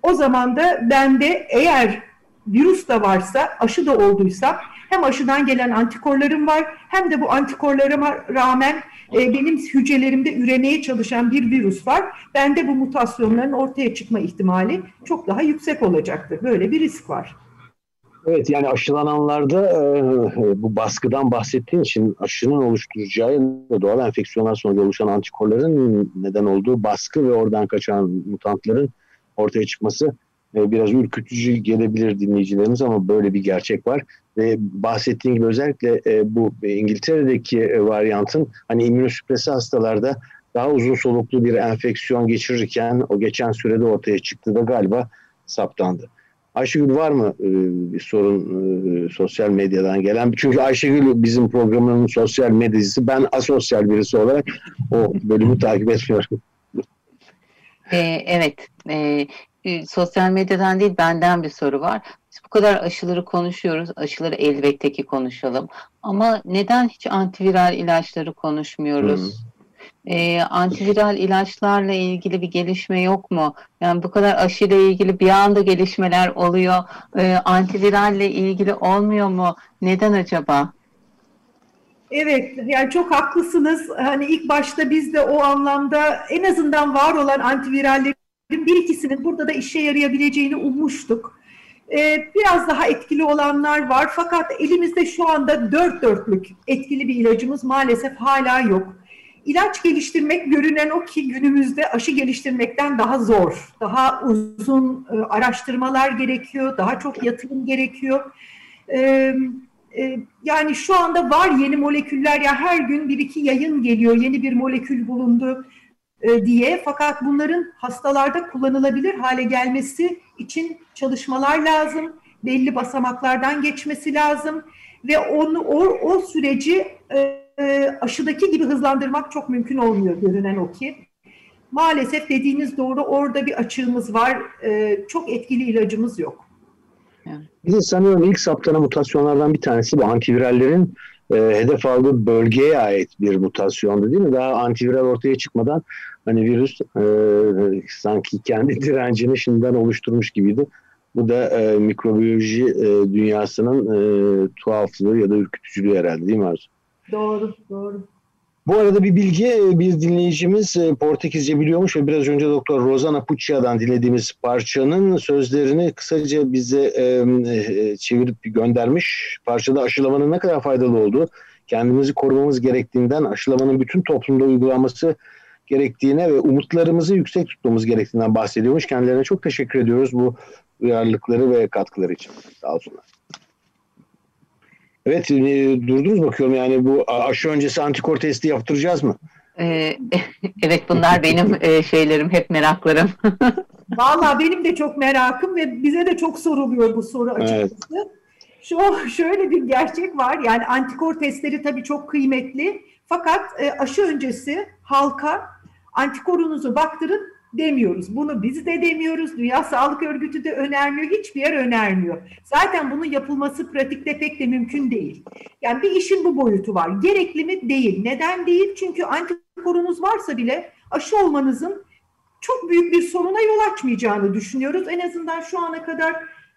O zaman da bende eğer virüs de varsa, aşı da olduysa hem aşıdan gelen antikorlarım var hem de bu antikorlarıma rağmen e, benim hücrelerimde üremeye çalışan bir virüs var. Bende bu mutasyonların ortaya çıkma ihtimali çok daha yüksek olacaktır. Böyle bir risk var. Evet yani aşılananlarda e, bu baskıdan bahsettiğin için aşının oluşturacağı doğal enfeksiyonlar sonucu oluşan antikorların neden olduğu baskı ve oradan kaçan mutantların ortaya çıkması e, biraz ürkütücü gelebilir dinleyicilerimiz ama böyle bir gerçek var. Ve bahsettiğim gibi özellikle e, bu İngiltere'deki e, varyantın hani immünosüpresi hastalarda daha uzun soluklu bir enfeksiyon geçirirken o geçen sürede ortaya çıktı da galiba saptandı. Ayşegül var mı bir sorun sosyal medyadan gelen? Çünkü Ayşegül bizim programın sosyal medyacısı. Ben asosyal birisi olarak o bölümü takip etmiyorum. evet. E, sosyal medyadan değil benden bir soru var. Biz bu kadar aşıları konuşuyoruz. Aşıları elbette ki konuşalım. Ama neden hiç antiviral ilaçları konuşmuyoruz? Hmm. E, antiviral ilaçlarla ilgili bir gelişme yok mu? Yani bu kadar aşıyla ilgili bir anda gelişmeler oluyor. E, antiviralle ilgili olmuyor mu? Neden acaba? Evet, yani çok haklısınız. Hani ilk başta biz de o anlamda en azından var olan antiviralleri bir ikisinin burada da işe yarayabileceğini ummuştuk. Ee, biraz daha etkili olanlar var fakat elimizde şu anda dört dörtlük etkili bir ilacımız maalesef hala yok. İlaç geliştirmek görünen o ki günümüzde aşı geliştirmekten daha zor. Daha uzun e, araştırmalar gerekiyor, daha çok yatırım gerekiyor. Ee, e, yani şu anda var yeni moleküller ya her gün bir iki yayın geliyor, yeni bir molekül bulundu e, diye fakat bunların hastalarda kullanılabilir hale gelmesi için çalışmalar lazım. Belli basamaklardan geçmesi lazım ve onu o, o süreci e, e, aşıdaki gibi hızlandırmak çok mümkün olmuyor görünen o ki. Maalesef dediğiniz doğru orada bir açığımız var. E, çok etkili ilacımız yok. Bir de sanıyorum ilk saptanan mutasyonlardan bir tanesi bu antivirallerin e, hedef aldığı bölgeye ait bir mutasyondu değil mi? Daha antiviral ortaya çıkmadan hani virüs e, sanki kendi direncini şimdiden oluşturmuş gibiydi. Bu da e, mikrobiyoloji e, dünyasının e, tuhaflığı ya da ürkütücülüğü herhalde değil mi Arzu? Doğru, doğru. Bu arada bir bilgi, e, bir dinleyicimiz e, Portekizce biliyormuş ve biraz önce Doktor Rosana Puccia'dan dinlediğimiz parçanın sözlerini kısaca bize e, e, çevirip göndermiş. Parçada aşılamanın ne kadar faydalı olduğu, kendimizi korumamız gerektiğinden, aşılamanın bütün toplumda uygulanması gerektiğine ve umutlarımızı yüksek tutmamız gerektiğinden bahsediyormuş. Kendilerine çok teşekkür ediyoruz bu uyarlılıkları ve katkıları için. Sağ olsunlar. Evet e, durdunuz bakıyorum yani bu aşı öncesi antikor testi yaptıracağız mı? Ee, evet bunlar benim e, şeylerim hep meraklarım. Valla benim de çok merakım ve bize de çok soruluyor bu soru açıkçası. Evet. Şu şöyle bir gerçek var yani antikor testleri tabii çok kıymetli fakat e, aşı öncesi halka antikorunuzu baktırın demiyoruz. Bunu biz de demiyoruz. Dünya Sağlık Örgütü de önermiyor. Hiçbir yer önermiyor. Zaten bunun yapılması pratikte pek de mümkün değil. Yani bir işin bu boyutu var. Gerekli mi? Değil. Neden değil? Çünkü antikorunuz varsa bile aşı olmanızın çok büyük bir soruna yol açmayacağını düşünüyoruz. En azından şu ana kadar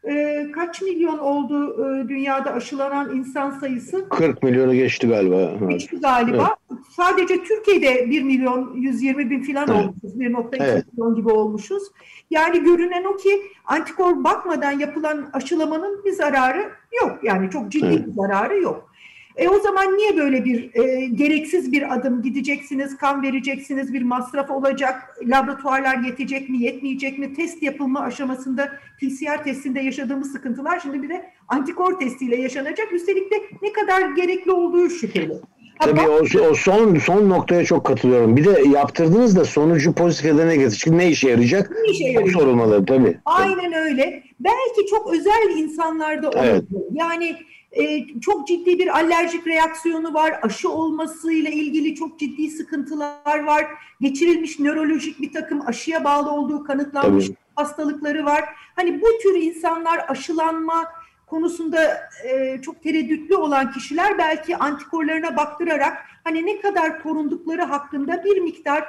e, kaç milyon oldu e, dünyada aşılanan insan sayısı? 40 milyonu geçti galiba. Geçti galiba. Evet. Sadece Türkiye'de 1 milyon 120 bin falan evet. olmuşuz. 1.2 evet. milyon gibi olmuşuz. Yani görünen o ki antikor bakmadan yapılan aşılamanın bir zararı yok. Yani çok ciddi evet. bir zararı yok. E o zaman niye böyle bir e, gereksiz bir adım gideceksiniz, kan vereceksiniz, bir masraf olacak, laboratuvarlar yetecek mi, yetmeyecek mi, test yapılma aşamasında PCR testinde yaşadığımız sıkıntılar şimdi bir de antikor testiyle yaşanacak. Üstelik de ne kadar gerekli olduğu şüpheli. Tabii o, o son son noktaya çok katılıyorum. Bir de yaptırdınız da sonucu pozitif ya da negatif. Çünkü ne işe yarayacak? Ne işe yarayacak? Çok sorulmalı tabii. Aynen öyle. Belki çok özel insanlarda olabilir. Evet. Yani e, çok ciddi bir alerjik reaksiyonu var. Aşı olmasıyla ilgili çok ciddi sıkıntılar var. Geçirilmiş nörolojik bir takım aşıya bağlı olduğu kanıtlanmış Tabii. hastalıkları var. Hani bu tür insanlar aşılanma konusunda e, çok tereddütlü olan kişiler belki antikorlarına baktırarak hani ne kadar korundukları hakkında bir miktar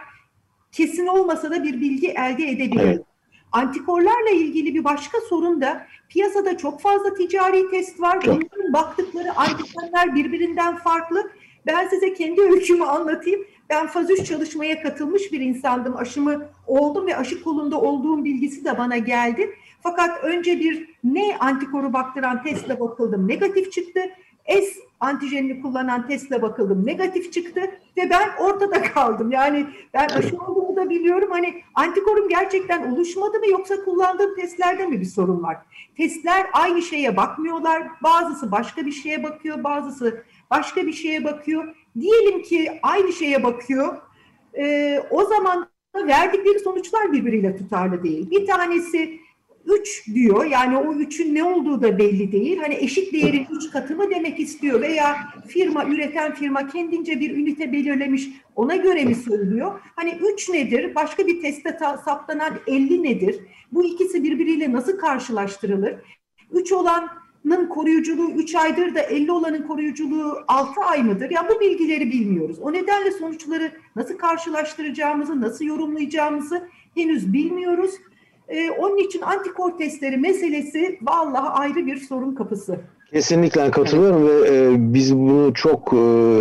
kesin olmasa da bir bilgi elde edebilir. Evet. Antikorlarla ilgili bir başka sorun da piyasada çok fazla ticari test var. Bunların baktıkları antikorlar birbirinden farklı. Ben size kendi öykümü anlatayım. Ben faz 3 çalışmaya katılmış bir insandım. Aşımı oldum ve aşı kolunda olduğum bilgisi de bana geldi. Fakat önce bir ne antikoru baktıran testle bakıldım. Negatif çıktı. S antijenini kullanan testle bakıldım. Negatif çıktı ve ben ortada kaldım. Yani ben aşı olduğumu da biliyorum. Hani antikorum gerçekten oluşmadı mı yoksa kullandığım testlerde mi bir sorun var? Testler aynı şeye bakmıyorlar. Bazısı başka bir şeye bakıyor, bazısı başka bir şeye bakıyor. Diyelim ki aynı şeye bakıyor. Ee, o zaman verdikleri sonuçlar birbiriyle tutarlı değil. Bir tanesi 3 diyor. Yani o 3'ün ne olduğu da belli değil. Hani eşit değerin 3 katı mı demek istiyor veya firma, üreten firma kendince bir ünite belirlemiş ona göre mi söylüyor? Hani 3 nedir? Başka bir testte saptanan 50 nedir? Bu ikisi birbiriyle nasıl karşılaştırılır? 3 olanın koruyuculuğu 3 aydır da 50 olanın koruyuculuğu 6 ay mıdır? Ya bu bilgileri bilmiyoruz. O nedenle sonuçları nasıl karşılaştıracağımızı, nasıl yorumlayacağımızı henüz bilmiyoruz. E, onun için antikor testleri meselesi vallahi ayrı bir sorun kapısı. Kesinlikle katılıyorum ve e, biz bunu çok e,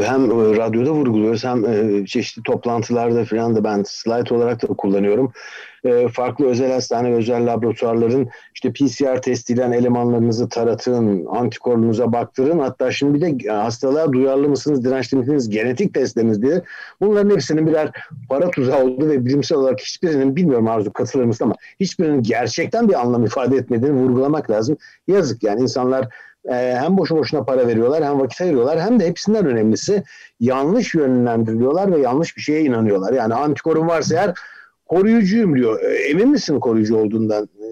hem radyoda vurguluyoruz hem e, çeşitli toplantılarda falan da ben slide olarak da kullanıyorum. E, farklı özel hastane ve özel laboratuvarların işte PCR testiyle elemanlarınızı taratın, antikorunuza baktırın. Hatta şimdi bir de hastalığa duyarlı mısınız, dirençli misiniz, genetik testleriniz diye. Bunların hepsinin birer para tuzağı oldu ve bilimsel olarak hiçbirinin bilmiyorum Arzu katılır mısın ama hiçbirinin gerçekten bir anlam ifade etmediğini vurgulamak lazım. Yazık yani insanlar e, hem boşu boşuna para veriyorlar hem vakit ayırıyorlar hem de hepsinden önemlisi yanlış yönlendiriliyorlar ve yanlış bir şeye inanıyorlar. Yani antikorum varsa eğer koruyucuyum diyor. E, emin misin koruyucu olduğundan? E,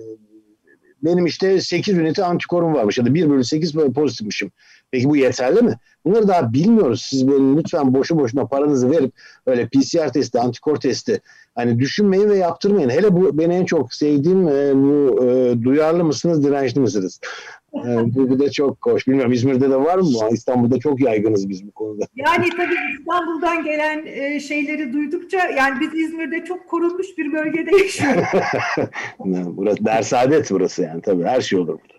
benim işte 8 ünite antikorum varmış ya da 1 bölü 8 pozitifmişim. Peki bu yeterli mi? Bunları daha bilmiyoruz. Siz böyle lütfen boşu boşuna paranızı verip öyle PCR testi, antikor testi hani düşünmeyin ve yaptırmayın. Hele bu beni en çok sevdiğim e, bu e, duyarlı mısınız, dirençli misiniz? Yani bu, bu da çok hoş. Bilmiyorum İzmir'de de var mı? İstanbul'da çok yaygınız biz bu konuda. Yani tabii İstanbul'dan gelen e, şeyleri duydukça yani biz İzmir'de çok korunmuş bir bölgede yaşıyoruz. burası dersadet burası yani tabii her şey olur burada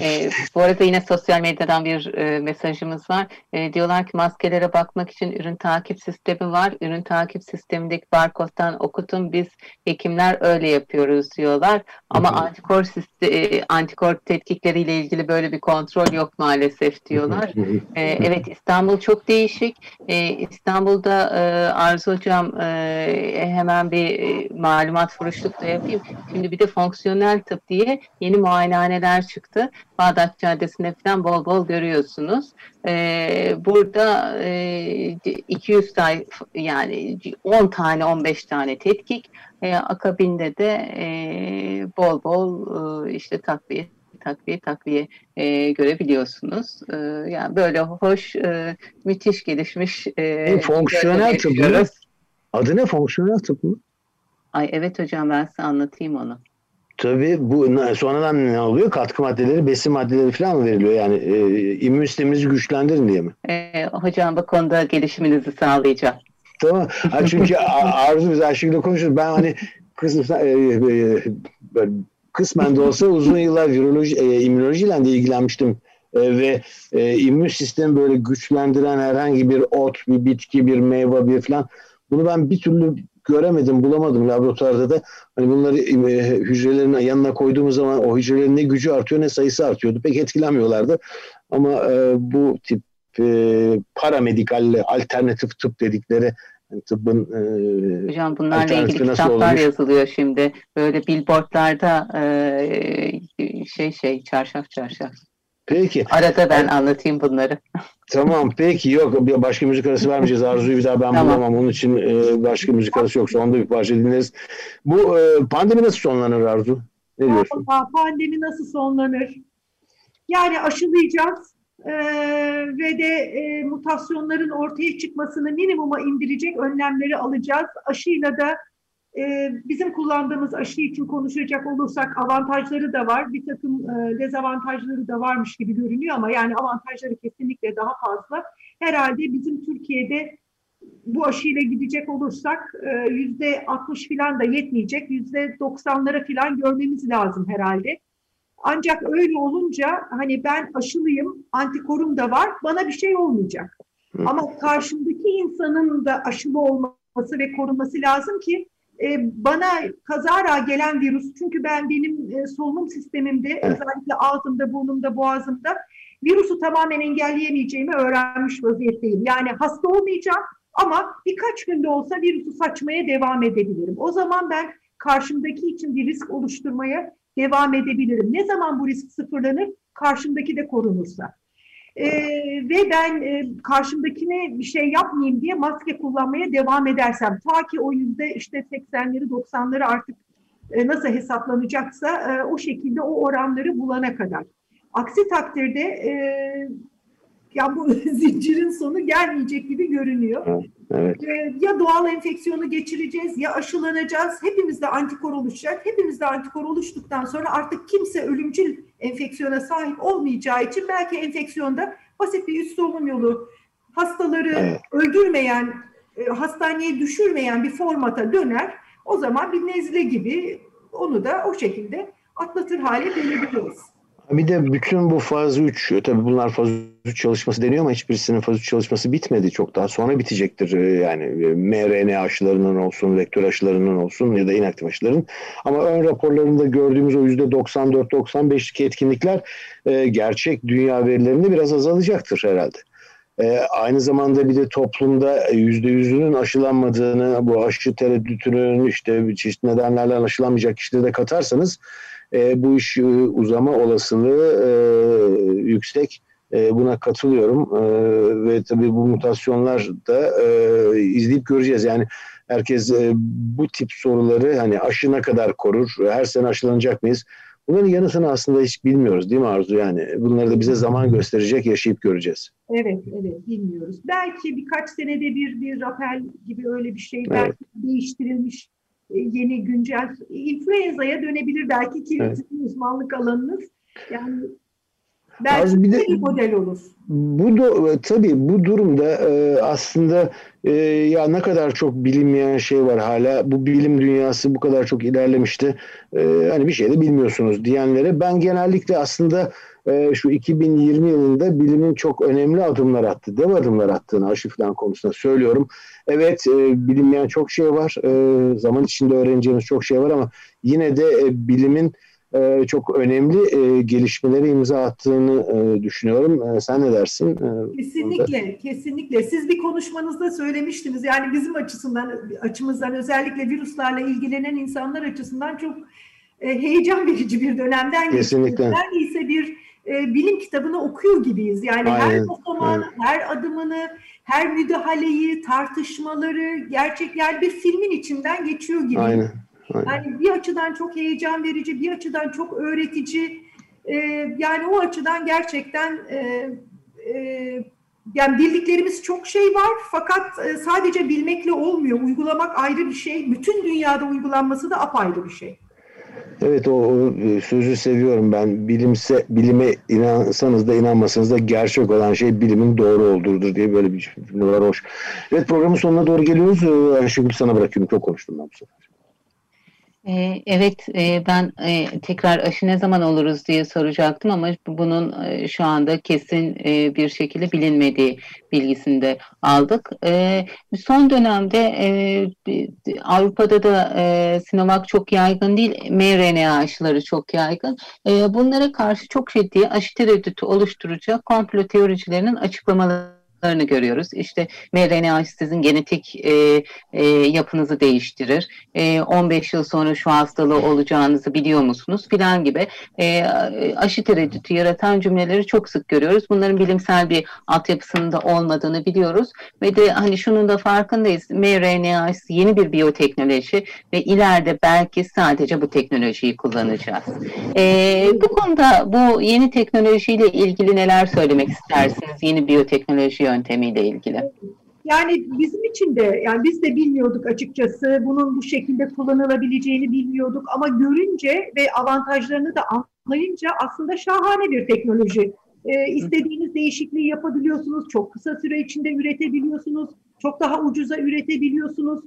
e, bu arada yine sosyal medyadan bir e, mesajımız var. E, diyorlar ki maskelere bakmak için ürün takip sistemi var. Ürün takip sistemindeki barkodtan okutun. Biz hekimler öyle yapıyoruz diyorlar. Ama antikor e, antikor tetkikleriyle ilgili böyle bir kontrol yok maalesef diyorlar. e, evet İstanbul çok değişik. E, İstanbul'da e, Arzu Hocam e, hemen bir e, malumat furuşluk da yapayım. Şimdi bir de fonksiyonel tıp diye yeni muayenehaneler çıktı. Bağdat Caddesi'nde falan bol bol görüyorsunuz. Ee, burada e, 200 tane yani 10 tane 15 tane tetkik e, akabinde de e, bol bol e, işte takviye takviye takviye e, görebiliyorsunuz. E, yani böyle hoş, e, müthiş gelişmiş. E, fonksiyonel tıp mı? Adı ne fonksiyonel tıp mı? Ay evet hocam ben size anlatayım onu. Tabii bu sonradan ne oluyor? Katkı maddeleri, besin maddeleri falan mı veriliyor? Yani e, immün sisteminizi güçlendirin diye mi? E, hocam bu konuda gelişiminizi sağlayacağım. Tamam. Ha, çünkü Arzu biz Ayşegül'le konuşuyoruz. Ben hani kızım e, e, kısmen de olsa uzun yıllar viroloji, e, immünolojiyle de ilgilenmiştim. E, ve e, immün sistemi böyle güçlendiren herhangi bir ot, bir bitki, bir meyve, bir falan bunu ben bir türlü göremedim, bulamadım laboratuvarda da. Hani bunları e, hücrelerin yanına koyduğumuz zaman o hücrelerin ne gücü artıyor ne sayısı artıyordu. Pek etkilenmiyorlardı. Ama e, bu tip e, paramedikal, alternatif tıp dedikleri yani tıbbın e, Hocam bunlarla ilgili kitaplar olmuş? yazılıyor şimdi. Böyle billboardlarda e, şey şey çarşaf çarşaf. Peki. Arada ben anlatayım bunları. Tamam peki yok başka müzik arası vermeyeceğiz. Arzu'yu bir daha ben tamam. bulamam. Onun için e, başka müzik arası yoksa onda bir parça dinleriz. Bu e, pandemi nasıl sonlanır Arzu? Ne diyorsun? Pandemi nasıl sonlanır? Yani aşılayacağız e, ve de e, mutasyonların ortaya çıkmasını minimuma indirecek önlemleri alacağız. Aşıyla da e, bizim kullandığımız aşı için konuşacak olursak avantajları da var. Bir takım e, dezavantajları da varmış gibi görünüyor ama yani avantajları kesinlikle daha fazla. Herhalde bizim Türkiye'de bu aşıyla gidecek olursak e, yüzde 60 falan da yetmeyecek. Yüzde 90'lara falan görmemiz lazım herhalde. Ancak öyle olunca hani ben aşılıyım, antikorum da var, bana bir şey olmayacak. Hı. Ama karşımdaki insanın da aşılı olması ve korunması lazım ki bana kazara gelen virüs, çünkü ben benim e, solunum sistemimde, özellikle ağzımda, burnumda, boğazımda virüsü tamamen engelleyemeyeceğimi öğrenmiş vaziyetteyim. Yani hasta olmayacağım ama birkaç günde olsa virüsü saçmaya devam edebilirim. O zaman ben karşımdaki için bir risk oluşturmaya devam edebilirim. Ne zaman bu risk sıfırlanır? Karşımdaki de korunursa. Ee, ve ben e, karşımdakine bir şey yapmayayım diye maske kullanmaya devam edersem ta ki o yüzde işte 80'leri 90'ları artık e, nasıl hesaplanacaksa e, o şekilde o oranları bulana kadar. Aksi takdirde e, ya bu zincirin sonu gelmeyecek gibi görünüyor. Evet. Ee, ya doğal enfeksiyonu geçireceğiz ya aşılanacağız. Hepimizde antikor oluşacak. Hepimizde antikor oluştuktan sonra artık kimse ölümcül enfeksiyona sahip olmayacağı için belki enfeksiyonda basit bir üst solunum yolu hastaları evet. öldürmeyen, e, hastaneye düşürmeyen bir formata döner. O zaman bir nezle gibi onu da o şekilde atlatır hale gelebiliriz. Bir de bütün bu faz 3, tabii bunlar faz 3 çalışması deniyor ama hiçbirisinin faz 3 çalışması bitmedi. Çok daha sonra bitecektir. Ee, yani e, mRNA aşılarının olsun, vektör aşılarının olsun ya da inaktif aşıların. Ama ön raporlarında gördüğümüz o %94-95'lik etkinlikler e, gerçek dünya verilerinde biraz azalacaktır herhalde. E, aynı zamanda bir de toplumda yüzde yüzünün aşılanmadığını, bu aşı tereddütünün işte çeşitli nedenlerle aşılanmayacak kişileri de katarsanız e, bu iş e, uzama olasılığı e, yüksek. E, buna katılıyorum e, ve tabii bu mutasyonlar da e, izleyip göreceğiz. Yani herkes e, bu tip soruları hani aşı ne kadar korur, her sene aşılanacak mıyız? Bunların yanıtını aslında hiç bilmiyoruz değil mi Arzu? Yani bunları da bize zaman gösterecek, yaşayıp göreceğiz. Evet, evet bilmiyoruz. Belki birkaç senede bir bir rapel gibi öyle bir şey evet. belki değiştirilmiş e, yeni güncel influenza'ya dönebilir belki ki evet. uzmanlık alanınız. Yani belki Az bir de, bir model olur. Bu da tabii bu durumda e, aslında e, ya ne kadar çok bilinmeyen şey var hala. Bu bilim dünyası bu kadar çok ilerlemişti. E, hani bir şey de bilmiyorsunuz diyenlere ben genellikle aslında e, şu 2020 yılında bilimin çok önemli adımlar attı, dev adımlar attığını aşı falan konusunda söylüyorum. Evet e, bilinmeyen çok şey var, e, zaman içinde öğreneceğimiz çok şey var ama yine de e, bilimin e, çok önemli e, gelişmeleri imza attığını e, düşünüyorum. E, sen ne dersin? E, kesinlikle, burada? kesinlikle. Siz bir konuşmanızda söylemiştiniz. Yani bizim açısından, açımızdan özellikle virüslerle ilgilenen insanlar açısından çok e, heyecan verici bir dönemden. Kesinlikle. Neredeyse bir e, bilim kitabını okuyor gibiyiz. Yani aynen, her basamağını, her adımını, her müdahaleyi, tartışmaları gerçek yani bir filmin içinden geçiyor gibi. Aynen, aynen. Yani bir açıdan çok heyecan verici, bir açıdan çok öğretici. E, yani o açıdan gerçekten e, e, yani bildiklerimiz çok şey var fakat e, sadece bilmekle olmuyor. Uygulamak ayrı bir şey. Bütün dünyada uygulanması da apayrı bir şey. Evet o, o e, sözü seviyorum ben. Bilimse bilime inansanız da inanmasanız da gerçek olan şey bilimin doğru olduğudur diye böyle bir cümle var hoş. Evet programın sonuna doğru geliyoruz. Ayşegül sana bırakıyorum. Çok konuştum ben bu sefer. Ee, evet, e, ben e, tekrar aşı ne zaman oluruz diye soracaktım ama bunun e, şu anda kesin bir şekilde bilinmediği bilgisinde aldık. Son dönemde Avrupa'da da Sinovac çok yaygın değil, mRNA aşıları çok yaygın. Bunlara karşı çok ciddi aşı tereddütü oluşturacak komplo teoricilerinin açıklamaları sonuçlarını görüyoruz. İşte mRNA sizin genetik e, e, yapınızı değiştirir. E, 15 yıl sonra şu hastalığı olacağınızı biliyor musunuz? Filan gibi e, aşı tereddütü yaratan cümleleri çok sık görüyoruz. Bunların bilimsel bir altyapısının da olmadığını biliyoruz. Ve de hani şunun da farkındayız. mRNA yeni bir biyoteknoloji ve ileride belki sadece bu teknolojiyi kullanacağız. E, bu konuda bu yeni teknolojiyle ilgili neler söylemek istersiniz? Yeni biyoteknoloji yöntemiyle ilgili? Yani bizim için de yani biz de bilmiyorduk açıkçası bunun bu şekilde kullanılabileceğini bilmiyorduk ama görünce ve avantajlarını da anlayınca aslında şahane bir teknoloji. Ee, istediğiniz değişikliği yapabiliyorsunuz, çok kısa süre içinde üretebiliyorsunuz, çok daha ucuza üretebiliyorsunuz.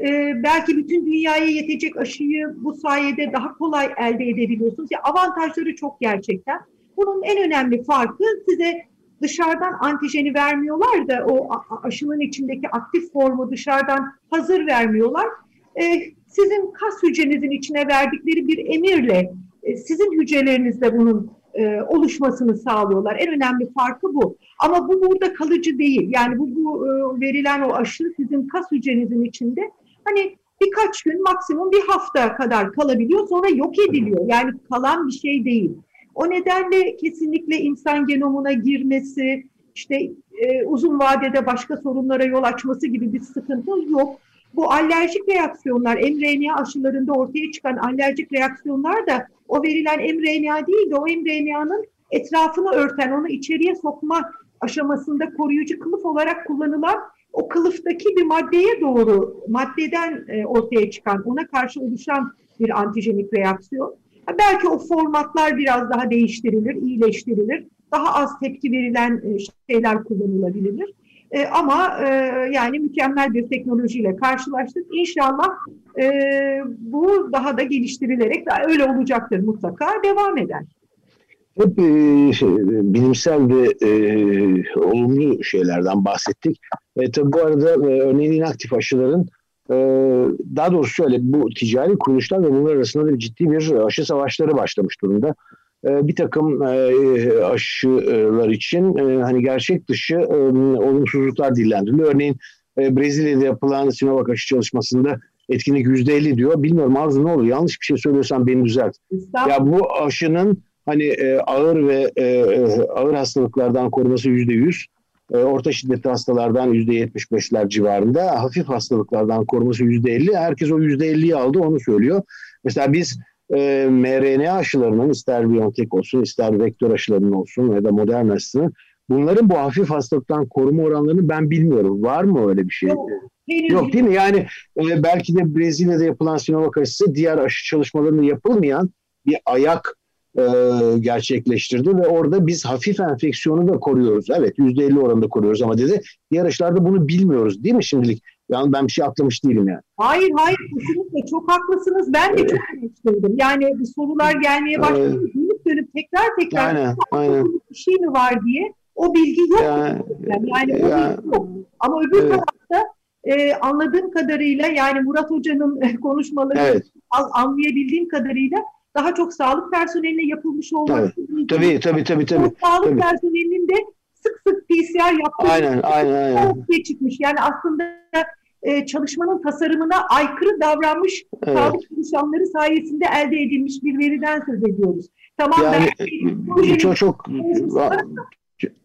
Ee, belki bütün dünyaya yetecek aşıyı bu sayede daha kolay elde edebiliyorsunuz. Yani avantajları çok gerçekten. Bunun en önemli farkı size dışarıdan antijeni vermiyorlar da o aşının içindeki aktif formu dışarıdan hazır vermiyorlar. E, sizin kas hücrenizin içine verdikleri bir emirle e, sizin hücrelerinizde bunun e, oluşmasını sağlıyorlar. En önemli farkı bu. Ama bu burada kalıcı değil. Yani bu, bu e, verilen o aşı sizin kas hücrenizin içinde hani birkaç gün maksimum bir hafta kadar kalabiliyor sonra yok ediliyor. Yani kalan bir şey değil. O nedenle kesinlikle insan genomuna girmesi, işte e, uzun vadede başka sorunlara yol açması gibi bir sıkıntı yok. Bu alerjik reaksiyonlar, mRNA aşılarında ortaya çıkan alerjik reaksiyonlar da o verilen mRNA değil de o mRNA'nın etrafını örten, onu içeriye sokma aşamasında koruyucu kılıf olarak kullanılan o kılıftaki bir maddeye doğru, maddeden e, ortaya çıkan, ona karşı oluşan bir antijenik reaksiyon. Belki o formatlar biraz daha değiştirilir, iyileştirilir. Daha az tepki verilen e, şeyler kullanılabilir. E, ama e, yani mükemmel bir teknolojiyle karşılaştık. İnşallah bu daha da geliştirilerek daha öyle olacaktır mutlaka devam eder. Hep e, şey, bilimsel ve e, olumlu şeylerden bahsettik. E, tabii bu arada e, örneğin inaktif aşıların daha doğrusu şöyle bu ticari kuruluşlar ve bunlar arasında da ciddi bir aşı savaşları başlamış durumda. Ee, bir takım e, aşılar için e, hani gerçek dışı e, olumsuzluklar dillendiriliyor. Örneğin Brezilya'da yapılan Sinovac aşı çalışmasında etkinlik yüzde elli diyor. Bilmiyorum Arzu ne olur yanlış bir şey söylüyorsan beni düzelt. Ya bu aşının hani ağır ve ağır hastalıklardan koruması yüzde yüz e, orta şiddetli hastalardan %75'ler civarında, hafif hastalıklardan koruması %50. Herkes o %50'yi aldı onu söylüyor. Mesela biz e, mRNA aşılarının ister BioNTech olsun ister vektör aşılarının olsun ya da Moderna'sının bunların bu hafif hastalıktan koruma oranlarını ben bilmiyorum. Var mı öyle bir şey? Yok, Yok değil mi? Yani e, belki de Brezilya'da yapılan Sinovac aşısı diğer aşı çalışmalarında yapılmayan bir ayak e, gerçekleştirdi ve orada biz hafif enfeksiyonu da koruyoruz. Evet yüzde elli oranında koruyoruz ama dedi yarışlarda bunu bilmiyoruz değil mi şimdilik? Yani ben bir şey atlamış değilim yani. Hayır hayır kesinlikle çok haklısınız. Ben de çok eleştirdim. Yani bu sorular gelmeye başladı. Dönüp dönüp tekrar tekrar aynen, aynen. bir şey mi var diye o bilgi yok. Yani, yani, yani o bilgi yok. Ama öbür evet. tarafta e, anladığım kadarıyla yani Murat Hoca'nın konuşmalarını evet. anlayabildiğim kadarıyla daha çok sağlık personeline yapılmış olması. Tabii tabii tabii. tabii, tabii. sağlık tabii. personelinin de sık sık PCR yaptığı aynen, aynen, aynen. ortaya çıkmış. Yani aslında e, çalışmanın tasarımına aykırı davranmış evet. sağlık çalışanları sayesinde elde edilmiş bir veriden söz ediyoruz. Tamam yani, belki çok çok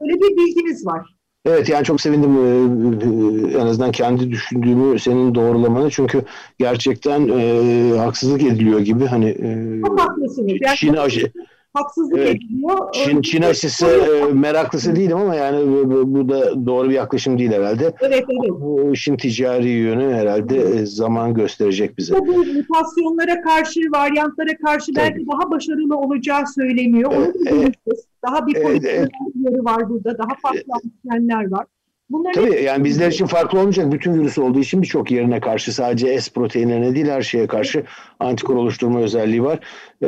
öyle bir bilginiz var. Evet yani çok sevindim e, en azından kendi düşündüğümü senin doğrulamanı çünkü gerçekten e, haksızlık ediliyor gibi hani e, çok haklısınız. Çin aşı haksızlık evet, ediliyor. Çin, Çin aşısı e, meraklısı değilim ama yani bu, bu da doğru bir yaklaşım değil herhalde. Evet evet. Bu işin ticari yönü herhalde e, zaman gösterecek bize. Bu mutasyonlara karşı, varyantlara karşı Tabii. belki daha başarılı olacağı söyleniyor. Onu evet, evet. Daha bir evet, evet. var burada. Daha farklı antijenler var. Bunların Tabii yani bizler için farklı olmayacak. Bütün virüs olduğu için birçok yerine karşı sadece S proteinlerine değil her şeye karşı antikor oluşturma özelliği var. Ee,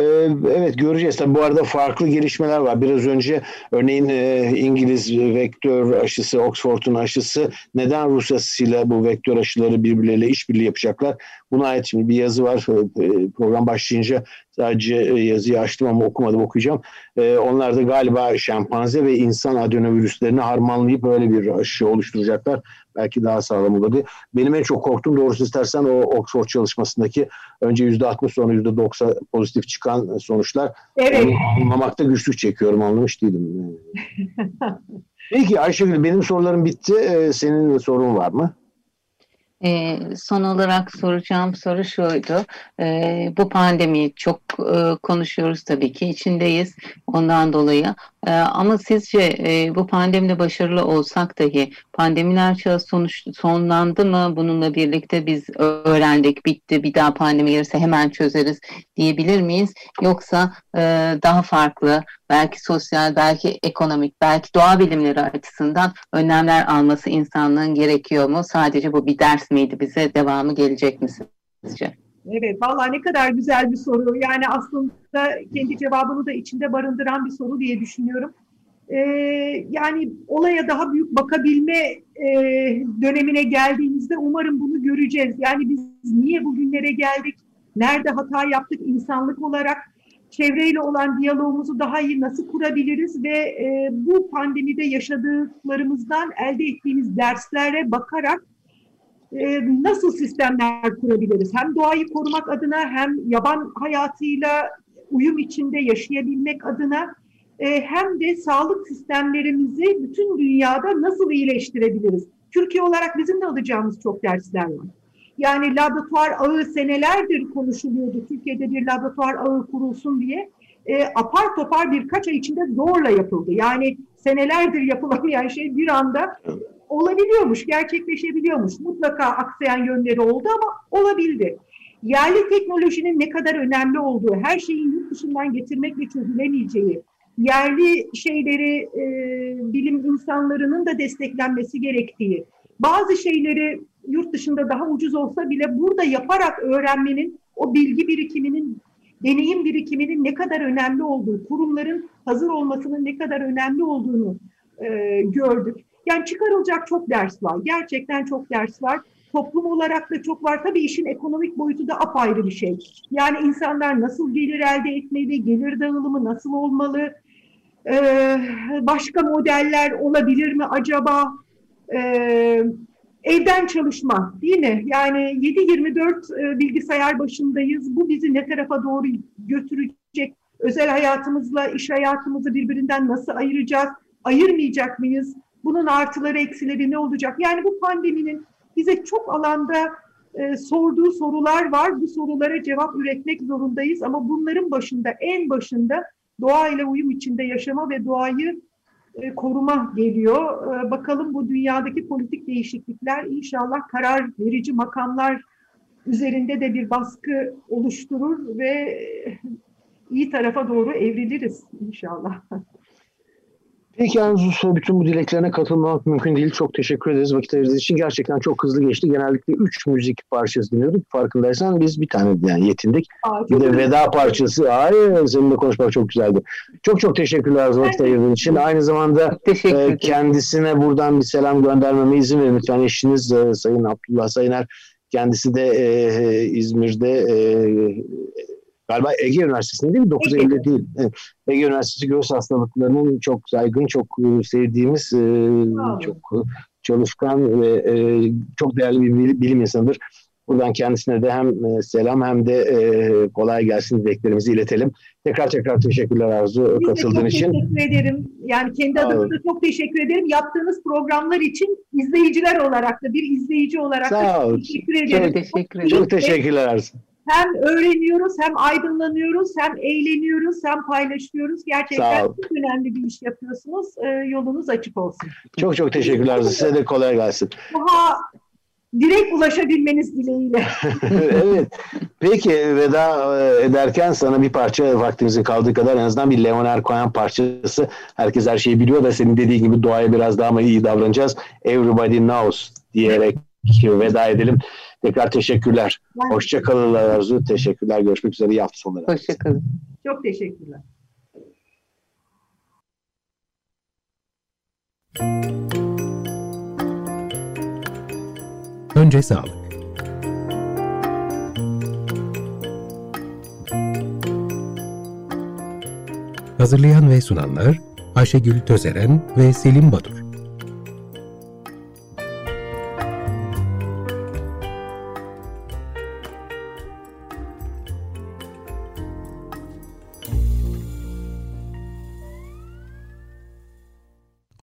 evet göreceğiz. Tabii bu arada farklı gelişmeler var. Biraz önce örneğin e, İngiliz vektör aşısı, Oxford'un aşısı neden Rusya ile bu vektör aşıları birbirleriyle işbirliği yapacaklar? Buna ait şimdi bir yazı var. E, program başlayınca sadece e, yazıyı açtım ama okumadım okuyacağım. E, onlar da galiba şempanze ve insan adenovirüslerini harmanlayıp böyle bir aşı oluşturacaklar. Belki daha sağlam olurdu. Benim en çok korktuğum doğrusu istersen o Oxford çalışmasındaki önce %60 sonra %90 pozitif çıkan sonuçlar. Evet. Onu anlamakta güçlük çekiyorum. Anlamış değilim. Peki Ayşegül benim sorularım bitti. Senin sorun var mı? E, son olarak soracağım soru şuydu. E, bu pandemiyi çok e, konuşuyoruz tabii ki içindeyiz ondan dolayı. E, ama sizce e, bu pandemide başarılı olsak dahi pandemiler çağı sonuç, sonlandı mı? Bununla birlikte biz öğrendik, bitti, bir daha pandemi gelirse hemen çözeriz diyebilir miyiz? Yoksa e, daha farklı, belki sosyal, belki ekonomik, belki doğa bilimleri açısından önlemler alması insanlığın gerekiyor mu? Sadece bu bir ders miydi bize? Devamı gelecek mi sizce? Evet, valla ne kadar güzel bir soru. Yani aslında kendi cevabını da içinde barındıran bir soru diye düşünüyorum. Ee, yani olaya daha büyük bakabilme e, dönemine geldiğimizde umarım bunu göreceğiz. Yani biz niye bugünlere geldik? Nerede hata yaptık insanlık olarak? Çevreyle olan diyalogumuzu daha iyi nasıl kurabiliriz ve e, bu pandemide yaşadıklarımızdan elde ettiğimiz derslere bakarak e, nasıl sistemler kurabiliriz? Hem doğayı korumak adına hem yaban hayatıyla uyum içinde yaşayabilmek adına e, hem de sağlık sistemlerimizi bütün dünyada nasıl iyileştirebiliriz? Türkiye olarak bizim de alacağımız çok dersler var. Yani laboratuvar ağı senelerdir konuşuluyordu. Türkiye'de bir laboratuvar ağı kurulsun diye. E, apar topar birkaç ay içinde zorla yapıldı. Yani senelerdir yapılamayan şey bir anda olabiliyormuş, gerçekleşebiliyormuş. Mutlaka aksayan yönleri oldu ama olabildi. Yerli teknolojinin ne kadar önemli olduğu, her şeyin yurt dışından getirmekle çözülemeyeceği, yerli şeyleri e, bilim insanlarının da desteklenmesi gerektiği, bazı şeyleri yurt dışında daha ucuz olsa bile burada yaparak öğrenmenin, o bilgi birikiminin, deneyim birikiminin ne kadar önemli olduğu, kurumların hazır olmasının ne kadar önemli olduğunu e, gördük. Yani çıkarılacak çok ders var. Gerçekten çok ders var. Toplum olarak da çok var. Tabii işin ekonomik boyutu da apayrı bir şey. Yani insanlar nasıl gelir elde etmeli, gelir dağılımı nasıl olmalı, ee, başka modeller olabilir mi acaba? Ee, evden çalışma değil mi? Yani 7-24 e, bilgisayar başındayız. Bu bizi ne tarafa doğru götürecek? Özel hayatımızla iş hayatımızı birbirinden nasıl ayıracağız? Ayırmayacak mıyız? Bunun artıları eksileri ne olacak? Yani bu pandeminin bize çok alanda e, sorduğu sorular var. Bu sorulara cevap üretmek zorundayız ama bunların başında en başında doğayla uyum içinde yaşama ve doğayı e, koruma geliyor. E, bakalım bu dünyadaki politik değişiklikler inşallah karar verici makamlar üzerinde de bir baskı oluşturur ve iyi tarafa doğru evriliriz inşallah. Peki Arzu bütün bu dileklerine katılmak mümkün değil. Çok teşekkür ederiz vakit ayırdığınız için. Gerçekten çok hızlı geçti. Genellikle üç müzik parçası dinliyorduk. Farkındaysan biz bir tane yani yetindik. Aa, bir de veda parçası. Ay seninle konuşmak çok güzeldi. Çok çok teşekkürler vakit ayırdığın için. Aynı zamanda e, kendisine buradan bir selam göndermeme izin verin. Lütfen eşiniz e, Sayın Abdullah Sayıner kendisi de e, İzmir'de e, galiba Ege Üniversitesi'nde değil mi? 9 Eylül'de değil. Ege Üniversitesi Göğüs Hastalıklarının çok saygın, çok e, sevdiğimiz. E, çok çalışkan ve e, çok değerli bir bilim insanıdır. Buradan kendisine de hem selam hem de kolay gelsin dileklerimizi iletelim. Tekrar tekrar teşekkürler Arzu Biz katıldığın çok için. teşekkür ederim. Yani kendi adıma da çok teşekkür ederim. Yaptığınız programlar için izleyiciler olarak da bir izleyici olarak Sağ da çok teşekkür ederim. Çok, teşekkür ederim. çok teşekkürler Arzu hem öğreniyoruz, hem aydınlanıyoruz, hem eğleniyoruz, hem paylaşıyoruz. Gerçekten çok önemli bir iş yapıyorsunuz. E, yolunuz açık olsun. Çok çok teşekkürler. Size de kolay gelsin. Daha direkt ulaşabilmeniz dileğiyle. evet. Peki veda e, ederken sana bir parça vaktimizin kaldığı kadar en azından bir Leonard Cohen parçası. Herkes her şeyi biliyor da senin dediğin gibi doğaya biraz daha mı iyi davranacağız. Everybody knows diyerek veda edelim. Tekrar teşekkürler. Ben Hoşçakalın Arzu. Teşekkürler. Görüşmek üzere. İyi hafta sonları. Hoşçakalın. Çok teşekkürler. Önce sağlık. Hazırlayan ve sunanlar Ayşegül Tözeren ve Selim Badur.